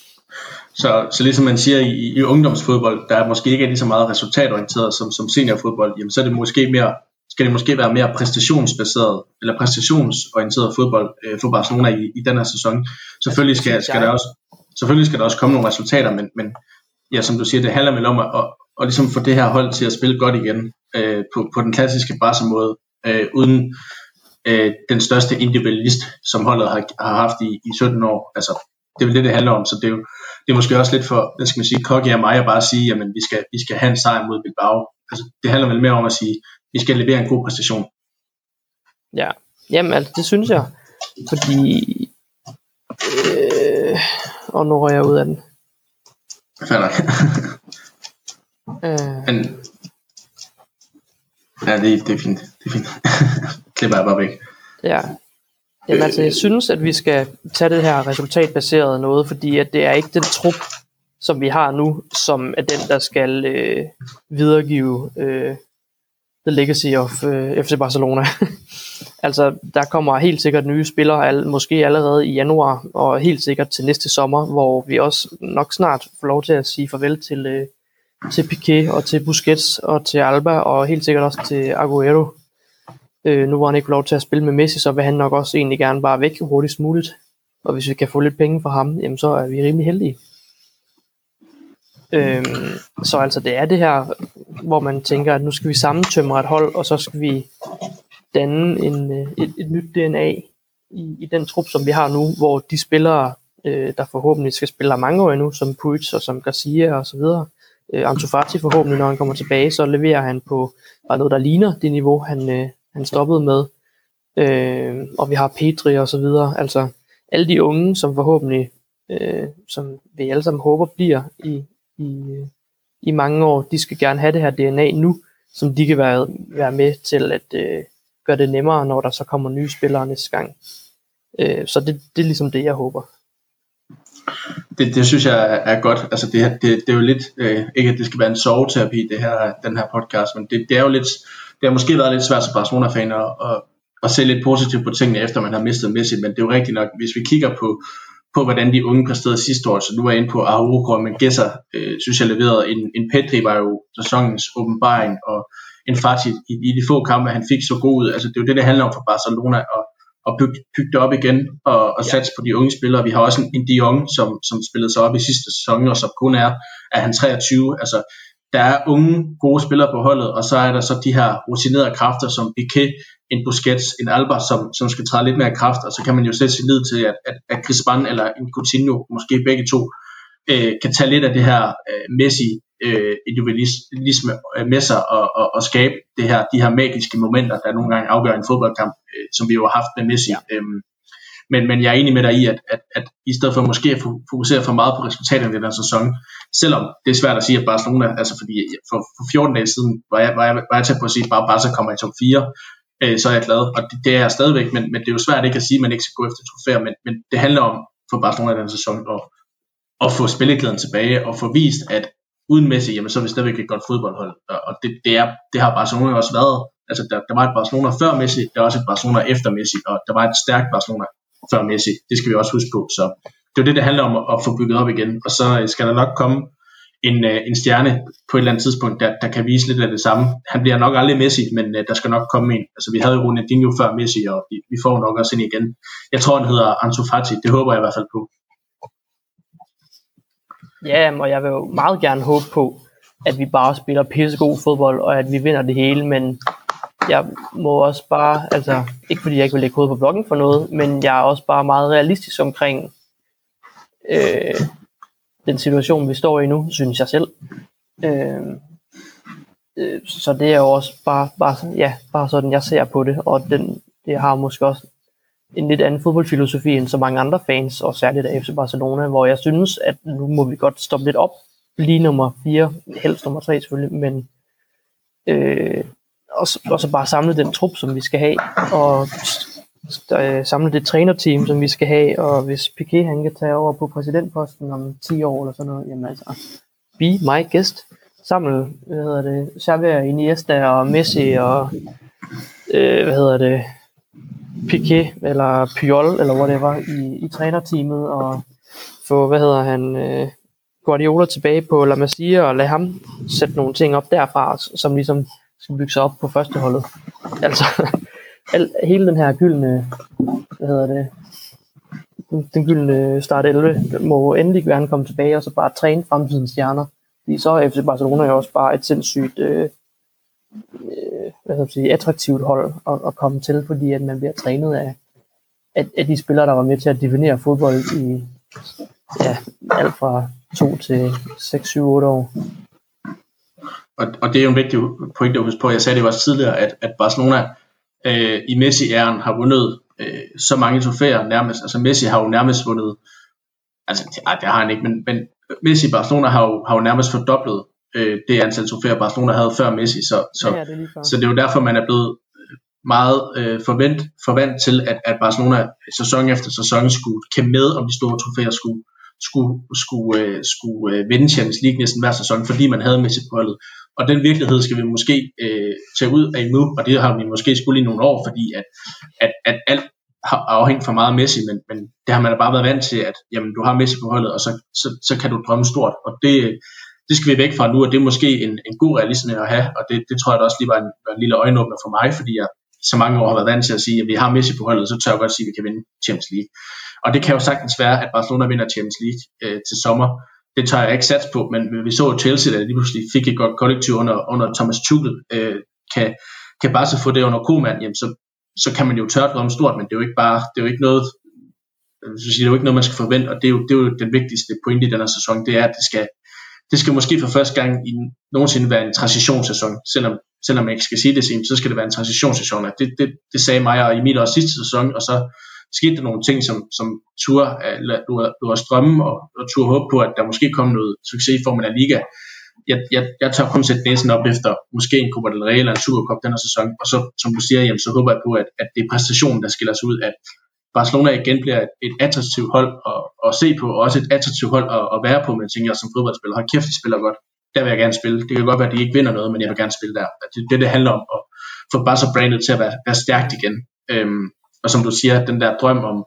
så, så ligesom man siger i, i ungdomsfodbold, der er måske ikke lige så meget resultatorienteret som, som seniorfodbold, jamen så er det måske mere, skal det måske være mere præstationsbaseret, eller præstationsorienteret fodbold øh, for Barcelona i, i den her sæson. Selvfølgelig skal, skal der også selvfølgelig skal der også komme nogle resultater, men, men ja, som du siger, det handler vel om at, at, at ligesom få det her hold til at spille godt igen øh, på, på den klassiske Barca måde øh, uden øh, den største individualist, som holdet har, har haft i, i 17 år. Altså, det er vel det, det handler om, så det er jo det er måske også lidt for, hvad skal man sige, kokke af mig at bare sige, jamen vi skal, vi skal have en sejr mod Bilbao. Altså, det handler vel mere om at sige, vi skal levere en god præstation. Ja, jamen altså, det synes jeg, fordi, øh, og nu rører jeg ud af den. Fair nok. øh, Men, Ja, det, det er fint. Det er fint. Klipper jeg bare væk. Ja. Jamen altså, jeg synes, at vi skal tage det her resultatbaserede noget, fordi at det er ikke den trup, som vi har nu, som er den, der skal øh, videregive øh, the legacy of øh, FC Barcelona. altså, der kommer helt sikkert nye spillere, al, måske allerede i januar, og helt sikkert til næste sommer, hvor vi også nok snart får lov til at sige farvel til øh, til Piquet og til Busquets og til Alba og helt sikkert også til Aguero. Øh, nu hvor han ikke får lov til at spille med Messi, så vil han nok også egentlig gerne bare væk hurtigst muligt. Og hvis vi kan få lidt penge fra ham, jamen så er vi rimelig heldige. Øhm, så altså det er det her, hvor man tænker, at nu skal vi sammentømre et hold, og så skal vi danne en, øh, et, et nyt DNA i, i den trup, som vi har nu, hvor de spillere, øh, der forhåbentlig skal spille mange år endnu, som Puig og som Garcia og så videre, øh, Antofati forhåbentlig, når han kommer tilbage, så leverer han på bare noget, der ligner det niveau, han, øh, han stoppede med. Øh, og vi har Petri og så videre. Altså alle de unge, som forhåbentlig, øh, som vi alle sammen håber bliver i, i, i mange år, de skal gerne have det her DNA nu, som de kan være, være med til at øh, gøre det nemmere, når der så kommer nye spillere næste gang. Øh, så det, det er ligesom det, jeg håber det, det synes jeg er godt. Altså det, det, det er jo lidt, øh, ikke at det skal være en soveterapi, det her, den her podcast, men det, det er jo lidt, det har måske været lidt svært som Barcelona-fan at, at, at se lidt positivt på tingene, efter man har mistet Messi, men det er jo rigtigt nok, hvis vi kigger på, på hvordan de unge præsterede sidste år, så nu er jeg inde på Araujo, men Gesser, øh, synes jeg leverede, en, en Petri var jo sæsonens åbenbaring, og en Fati i, i de få kampe, han fik så god ud, altså det er jo det, det handler om for Barcelona, og og bygge, bygge det op igen og, og ja. satse på de unge spillere. Vi har også en, en Dion, som, som spillede sig op i sidste sæson, og som kun er, er han 23. Altså, der er unge, gode spillere på holdet, og så er der så de her rutinerede kræfter, som Piquet, en Busquets, en Alba, som, som skal træde lidt mere kraft, og så kan man jo sætte sin lid til, at, at, at Griezmann eller en Coutinho, måske begge to, øh, kan tage lidt af det her øh, Messi øh, individualisme øh, med sig og, og, og skabe det her, de her magiske momenter, der nogle gange afgør en fodboldkamp, øh, som vi jo har haft med Messi. Ja. Øhm, men, men jeg er enig med dig i, at, at, at i stedet for måske at fokusere for meget på resultaterne i den her sæson, selvom det er svært at sige, at Barcelona, altså fordi for, for 14 dage siden var jeg, var jeg, var jeg tæt på at sige, at bare Barca kommer i top 4, øh, så er jeg glad, og det, det er jeg stadigvæk, men, men det er jo svært ikke at sige, at man ikke skal gå efter trofæer, men, men det handler om for Barcelona i den sæson at, at få spilleglæden tilbage og få vist, at uden Messi, jamen, så er vi stadigvæk et godt fodboldhold. Og det, det, er, det har Barcelona også været. Altså, der, der var et Barcelona før Messi, der er også et Barcelona efter Messi, og der var et stærkt Barcelona før Messi. Det skal vi også huske på. Så det er det, det handler om at få bygget op igen. Og så øh, skal der nok komme en, øh, en stjerne på et eller andet tidspunkt, der, der kan vise lidt af det samme. Han bliver nok aldrig Messi, men uh, der skal nok komme en. Altså vi havde jo Ronaldinho før Messi, og vi, vi får nok også en igen. Jeg tror, han hedder Ansu Fati. Det håber jeg i hvert fald på. Ja, og jeg vil jo meget gerne håbe på, at vi bare spiller pissegod fodbold, og at vi vinder det hele, men jeg må også bare, altså ikke fordi jeg ikke vil lægge hovedet på bloggen for noget, men jeg er også bare meget realistisk omkring øh, den situation, vi står i nu, synes jeg selv. Øh, øh, så det er jo også bare, bare, ja, bare sådan, jeg ser på det, og den, det har måske også en lidt anden fodboldfilosofi end så mange andre fans, og særligt af FC Barcelona, hvor jeg synes, at nu må vi godt stoppe lidt op, lige nummer 4, helst nummer 3 selvfølgelig, men øh, og, og så bare samle den trup, som vi skal have, og øh, samle det trænerteam, som vi skal have, og hvis Piquet han kan tage over på præsidentposten om 10 år eller sådan noget, jamen altså, be my guest. Samle, hvad hedder det, Xavi, Iniesta og Messi og, øh, hvad hedder det, Piquet eller Puyol eller whatever i, i trænerteamet og få, hvad hedder han, øh, Guardiola tilbage på La Masia og lade ham sætte nogle ting op derfra, som ligesom skal bygge sig op på førsteholdet. Altså, al, hele den her gyldne, hvad hedder det, den, den gyldne start 11, må endelig gerne komme tilbage og så bare træne fremtidens stjerner. Fordi så er FC Barcelona jo også bare et sindssygt øh, øh, hvad skal jeg sige, attraktivt hold at, at komme til, fordi at man bliver trænet af, af, af de spillere, der var med til at definere fodbold i ja, alt fra 2 til 6, 7, 8 år. Og, og det er jo en vigtig point at huske på. Jeg sagde det jo også tidligere, at, at Barcelona øh, i Messi-æren har vundet øh, så mange trofæer nærmest. Altså Messi har jo nærmest vundet, altså ej, det har han ikke, men, men Messi i Barcelona har jo, har jo nærmest fordoblet øh, det antal trofæer, Barcelona havde før Messi. Så, så, ja, det så det er jo derfor, man er blevet meget øh, forvent, forvent til, at, at Barcelona sæson efter sæson skulle kæmpe med om de store trofæer, skulle, skulle, skulle, øh, skulle øh, vinde Champions League næsten hver sæson, fordi man havde Messi på holdet. Og den virkelighed skal vi måske øh, tage ud af nu, og det har vi måske skulle i nogle år, fordi at, at, at alt har afhængt for meget af Messi, men, men det har man da bare været vant til, at jamen, du har Messi på holdet, og så, så, så kan du drømme stort. Og det, det skal vi væk fra nu, og det er måske en, en god realisme at have, og det, det tror jeg da også lige var en, var en lille øjenåbner for mig, fordi jeg så mange år har været vant til at sige, at vi har Messi på holdet, så tør jeg godt sige, at vi kan vinde Champions League. Og det kan jo sagtens være, at Barcelona vinder Champions League øh, til sommer, det tager jeg ikke sats på, men vi så Chelsea, der lige pludselig fik et godt kollektiv under, under Thomas Tuchel, øh, kan, kan bare så få det under Koeman, jamen så, så kan man jo tørre om stort, men det er jo ikke bare, det er jo ikke noget, jeg sige, det er jo ikke noget, man skal forvente, og det er jo, det er jo den vigtigste pointe i den her sæson, det er, at det skal, det skal måske for første gang i nogensinde være en transitionssæson, selvom, selvom man ikke skal sige det, så skal det være en transitionssæson. Det, det, det sagde mig og Emil også sidste sæson, og så skete der nogle ting, som, som tur, eller du, du har strømme, og, og tur håb på, at der måske kom noget succes i formen af liga. Jeg, jeg, jeg tør kun sætte næsen op efter måske en Copa del Rey eller en Supercup den her sæson, og så, som du siger, jamen, så håber jeg på, at, at det er præstationen, der skiller sig ud, at Barcelona igen bliver et, et attraktivt hold at, at se på, og også et attraktivt hold at, at være på, men tænker som fodboldspiller. Hold kæft, de spiller godt. Der vil jeg gerne spille. Det kan godt være, at de ikke vinder noget, men jeg vil gerne spille der. Det er det, det handler om, at få Barca brandet til at være, være stærkt igen. Øhm, og som du siger, den der drøm om,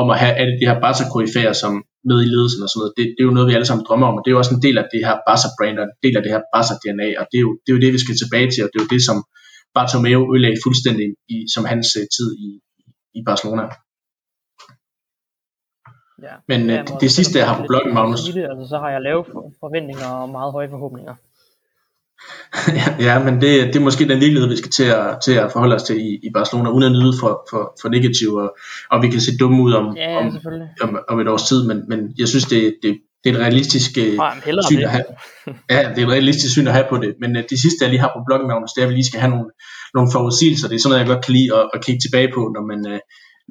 om at have alle de her barca som med i ledelsen og sådan noget, det, det er jo noget, vi alle sammen drømmer om, og det er jo også en del af det her Barca-brand, og en del af det her Barca-DNA, og det er, jo, det er jo det, vi skal tilbage til, og det er jo det, som Bartomeu ødelagde fuldstændig i, som hans uh, tid i, i Barcelona. Ja. Men uh, det, det sidste, jeg har på bloggen, Magnus... Det, altså, så har jeg lavet forventninger og meget høje forhåbninger. Ja, men det, det er måske den virkelighed, vi skal til at, til at forholde os til i, i Barcelona, uden at nyde for, for, for negativ, og, og vi kan se dumme ud om, ja, om, om, om et års tid, men, men jeg synes, det, det, det er et realistisk øh, syn at have. Ja, det er et realistisk syn at have på det, men uh, det sidste, jeg lige har på bloggen, Magnus, det er, at vi lige skal have nogle, nogle forudsigelser. Det er sådan noget, jeg godt kan lide at, at kigge tilbage på, når man, uh,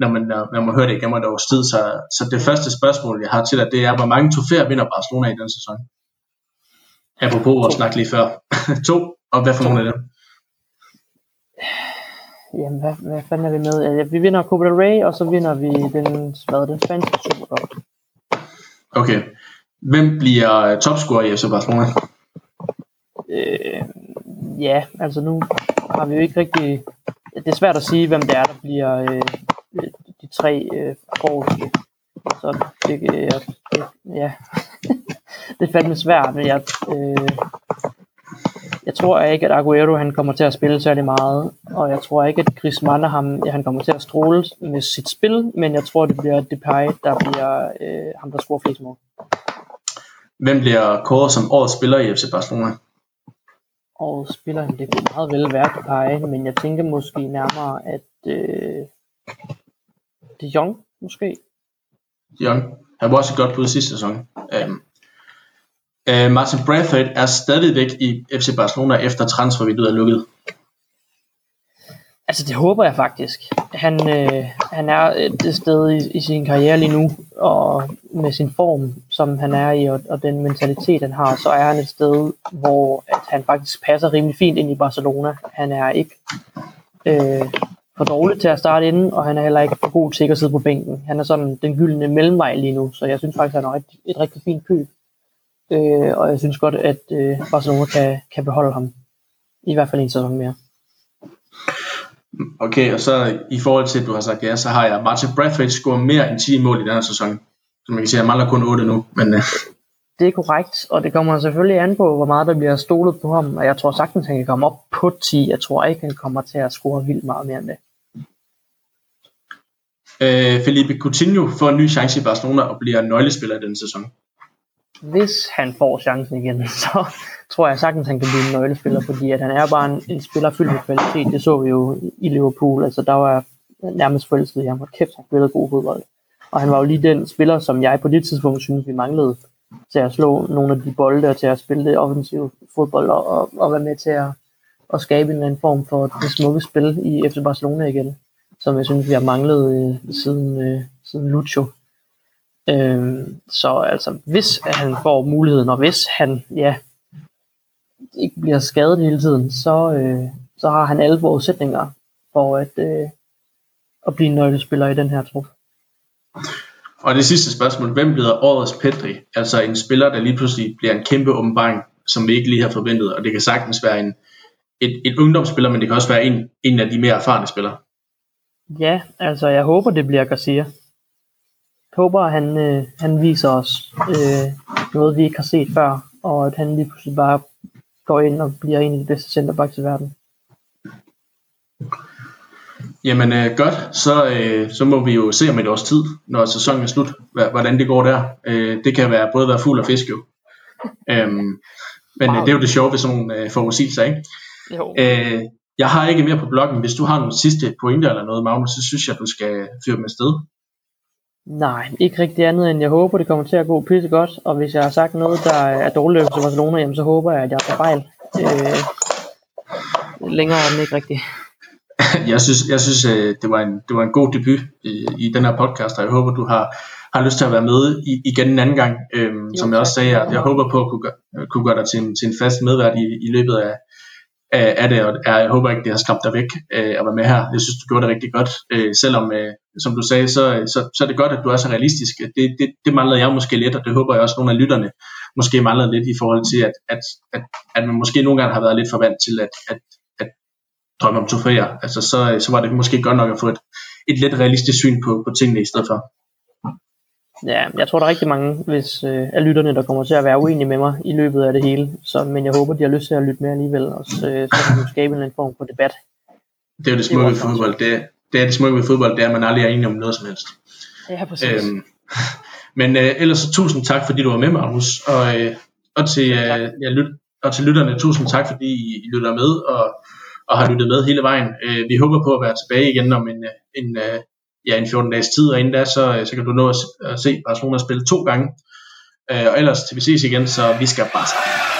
når man, når, når man hører det igennem et års tid. Så, så det første spørgsmål, jeg har til dig, det er, hvor mange trofæer vinder Barcelona i den sæson? Apropos at snakke lige før. to, og hvad for nogle af dem? Jamen, hvad, hvad fanden er vi med? Ja, vi vinder Copa del Rey, og så vinder vi den, hvad den spanske Supercup. Okay. Hvem bliver topscorer i FC Barcelona? Øh, ja, altså nu har vi jo ikke rigtig... Det er svært at sige, hvem det er, der bliver øh, de tre øh, forreste. Så det, øh, ja, det er fandme svært. Jeg, øh, jeg tror ikke, at Aguero han kommer til at spille særlig meget, og jeg tror ikke, at Chris Mann ham, han kommer til at stråle med sit spil, men jeg tror, det bliver Depay, der bliver øh, ham, der scorer flest mål. Hvem bliver kåret som årets spiller i FC Barcelona? Årets spiller, det kunne meget vel være Depay, men jeg tænker måske nærmere, at øh, De Jong måske. De Jong. Han var også godt bud sidste sæson. Um, uh, Martin Bradford er stadigvæk i FC Barcelona efter transfervinduet er lukket. Altså det håber jeg faktisk. Han, øh, han er et sted i, i sin karriere lige nu, og med sin form, som han er i, og, og den mentalitet han har, så er han et sted, hvor at han faktisk passer rimelig fint ind i Barcelona. Han er ikke øh, for dårlig til at starte inden, og han er heller ikke for god til at sidde på bænken. Han er sådan den gyldne mellemvej lige nu, så jeg synes faktisk, han er et, et rigtig fint køb. Øh, og jeg synes godt, at øh, Barcelona kan, kan beholde ham. I hvert fald en sæson mere. Okay, og så i forhold til, at du har sagt ja, så har jeg Martin Bradford scoret mere end 10 mål i den her sæson. Så man kan sige, at jeg mangler kun 8 nu. Men, uh... Det er korrekt, og det kommer selvfølgelig an på, hvor meget der bliver stolet på ham. Og jeg tror sagtens, han kan komme op på 10. Jeg tror ikke, han kommer til at score vildt meget mere end det. Uh, Felipe Coutinho får en ny chance i Barcelona og bliver nøglespiller i den sæson hvis han får chancen igen, så tror jeg sagtens, han kan blive en nøglespiller, fordi at han er bare en, en spiller fyldt med kvalitet. Det så vi jo i Liverpool. Altså, der var nærmest forelsket i ham. Kæft, han spillede god fodbold. Og han var jo lige den spiller, som jeg på det tidspunkt synes, vi manglede til at slå nogle af de bolde og til at spille det offensive fodbold og, og, og være med til at, at skabe en eller anden form for det smukke spil i FC Barcelona igen, som jeg synes, vi har manglet øh, siden, øh, siden Lucho Øh, så altså, hvis han får muligheden, og hvis han ja, ikke bliver skadet hele tiden, så, øh, så har han alle forudsætninger for at, øh, at blive en nøglespiller i den her trup. Og det sidste spørgsmål, hvem bliver årets Pedri? Altså en spiller, der lige pludselig bliver en kæmpe åbenbaring, som vi ikke lige har forventet, og det kan sagtens være en, et, et ungdomsspiller, men det kan også være en, en af de mere erfarne spillere. Ja, altså jeg håber, det bliver Garcia håber, at han, øh, han viser os øh, noget, vi ikke har set før, og at han lige pludselig bare går ind og bliver en af de bedste centerbacks i verden. Jamen øh, godt, så, øh, så må vi jo se om et års tid, når sæsonen er slut, hvordan det går der. Øh, det kan være både være fuld og fisk jo. Øhm, men wow. øh, det er jo det sjove ved sådan nogle øh, forudsigelser, ikke? Jo. Øh, jeg har ikke mere på bloggen. Hvis du har nogle sidste pointer eller noget, Magnus, så synes jeg, du skal fyre dem afsted. Nej, ikke rigtig andet end jeg håber, det kommer til at gå pisse godt, og hvis jeg har sagt noget, der er dårligt til Barcelona, jamen, så håber jeg, at jeg tager fejl. Øh, længere er den ikke rigtig. Jeg synes, jeg synes øh, det, var en, det var en god debut i, i den her podcast, og jeg håber, du har, har lyst til at være med i, igen en anden gang. Øhm, jo, som jeg også sagde, jeg, jeg håber på at kunne, kunne gøre dig til en, til en fast medvært i, i løbet af, af det, og jeg håber ikke, det har skræmt dig væk øh, at være med her. Jeg synes, du gjorde det rigtig godt, øh, selvom, øh, som du sagde, så, så, så er det godt, at du er så realistisk. Det, det, det manglede jeg måske lidt, og det håber jeg også, nogle af lytterne måske manglede lidt i forhold til, at, at, at, at man måske nogle gange har været lidt for vant til at, at, at drømme om trofæer. Altså, så, så var det måske godt nok at få et, et lidt realistisk syn på, på tingene i stedet for. Ja, jeg tror, der er rigtig mange hvis, øh, af lytterne, der kommer til at være uenige med mig i løbet af det hele. Så, men jeg håber, de har lyst til at lytte med alligevel, og så, øh, så kan vi skabe en form for debat. Det er jo det smukke fodbold. Det, det er det smukke ved fodbold, det er, at man aldrig er enig om noget som helst. Ja, præcis. Øhm, men øh, ellers så tusind tak, fordi du var med, Magnus. Og, øh, og, til, øh, ja, lyt, og til lytterne, tusind tak, fordi I, I lytter med og, og har lyttet med hele vejen. Øh, vi håber på at være tilbage igen om en, øh, en, øh, ja, en 14 dages tid, og inden da, så, så kan du nå at, at se Barcelona spille to gange. Øh, og ellers til vi ses igen, så vi skal bare sammen.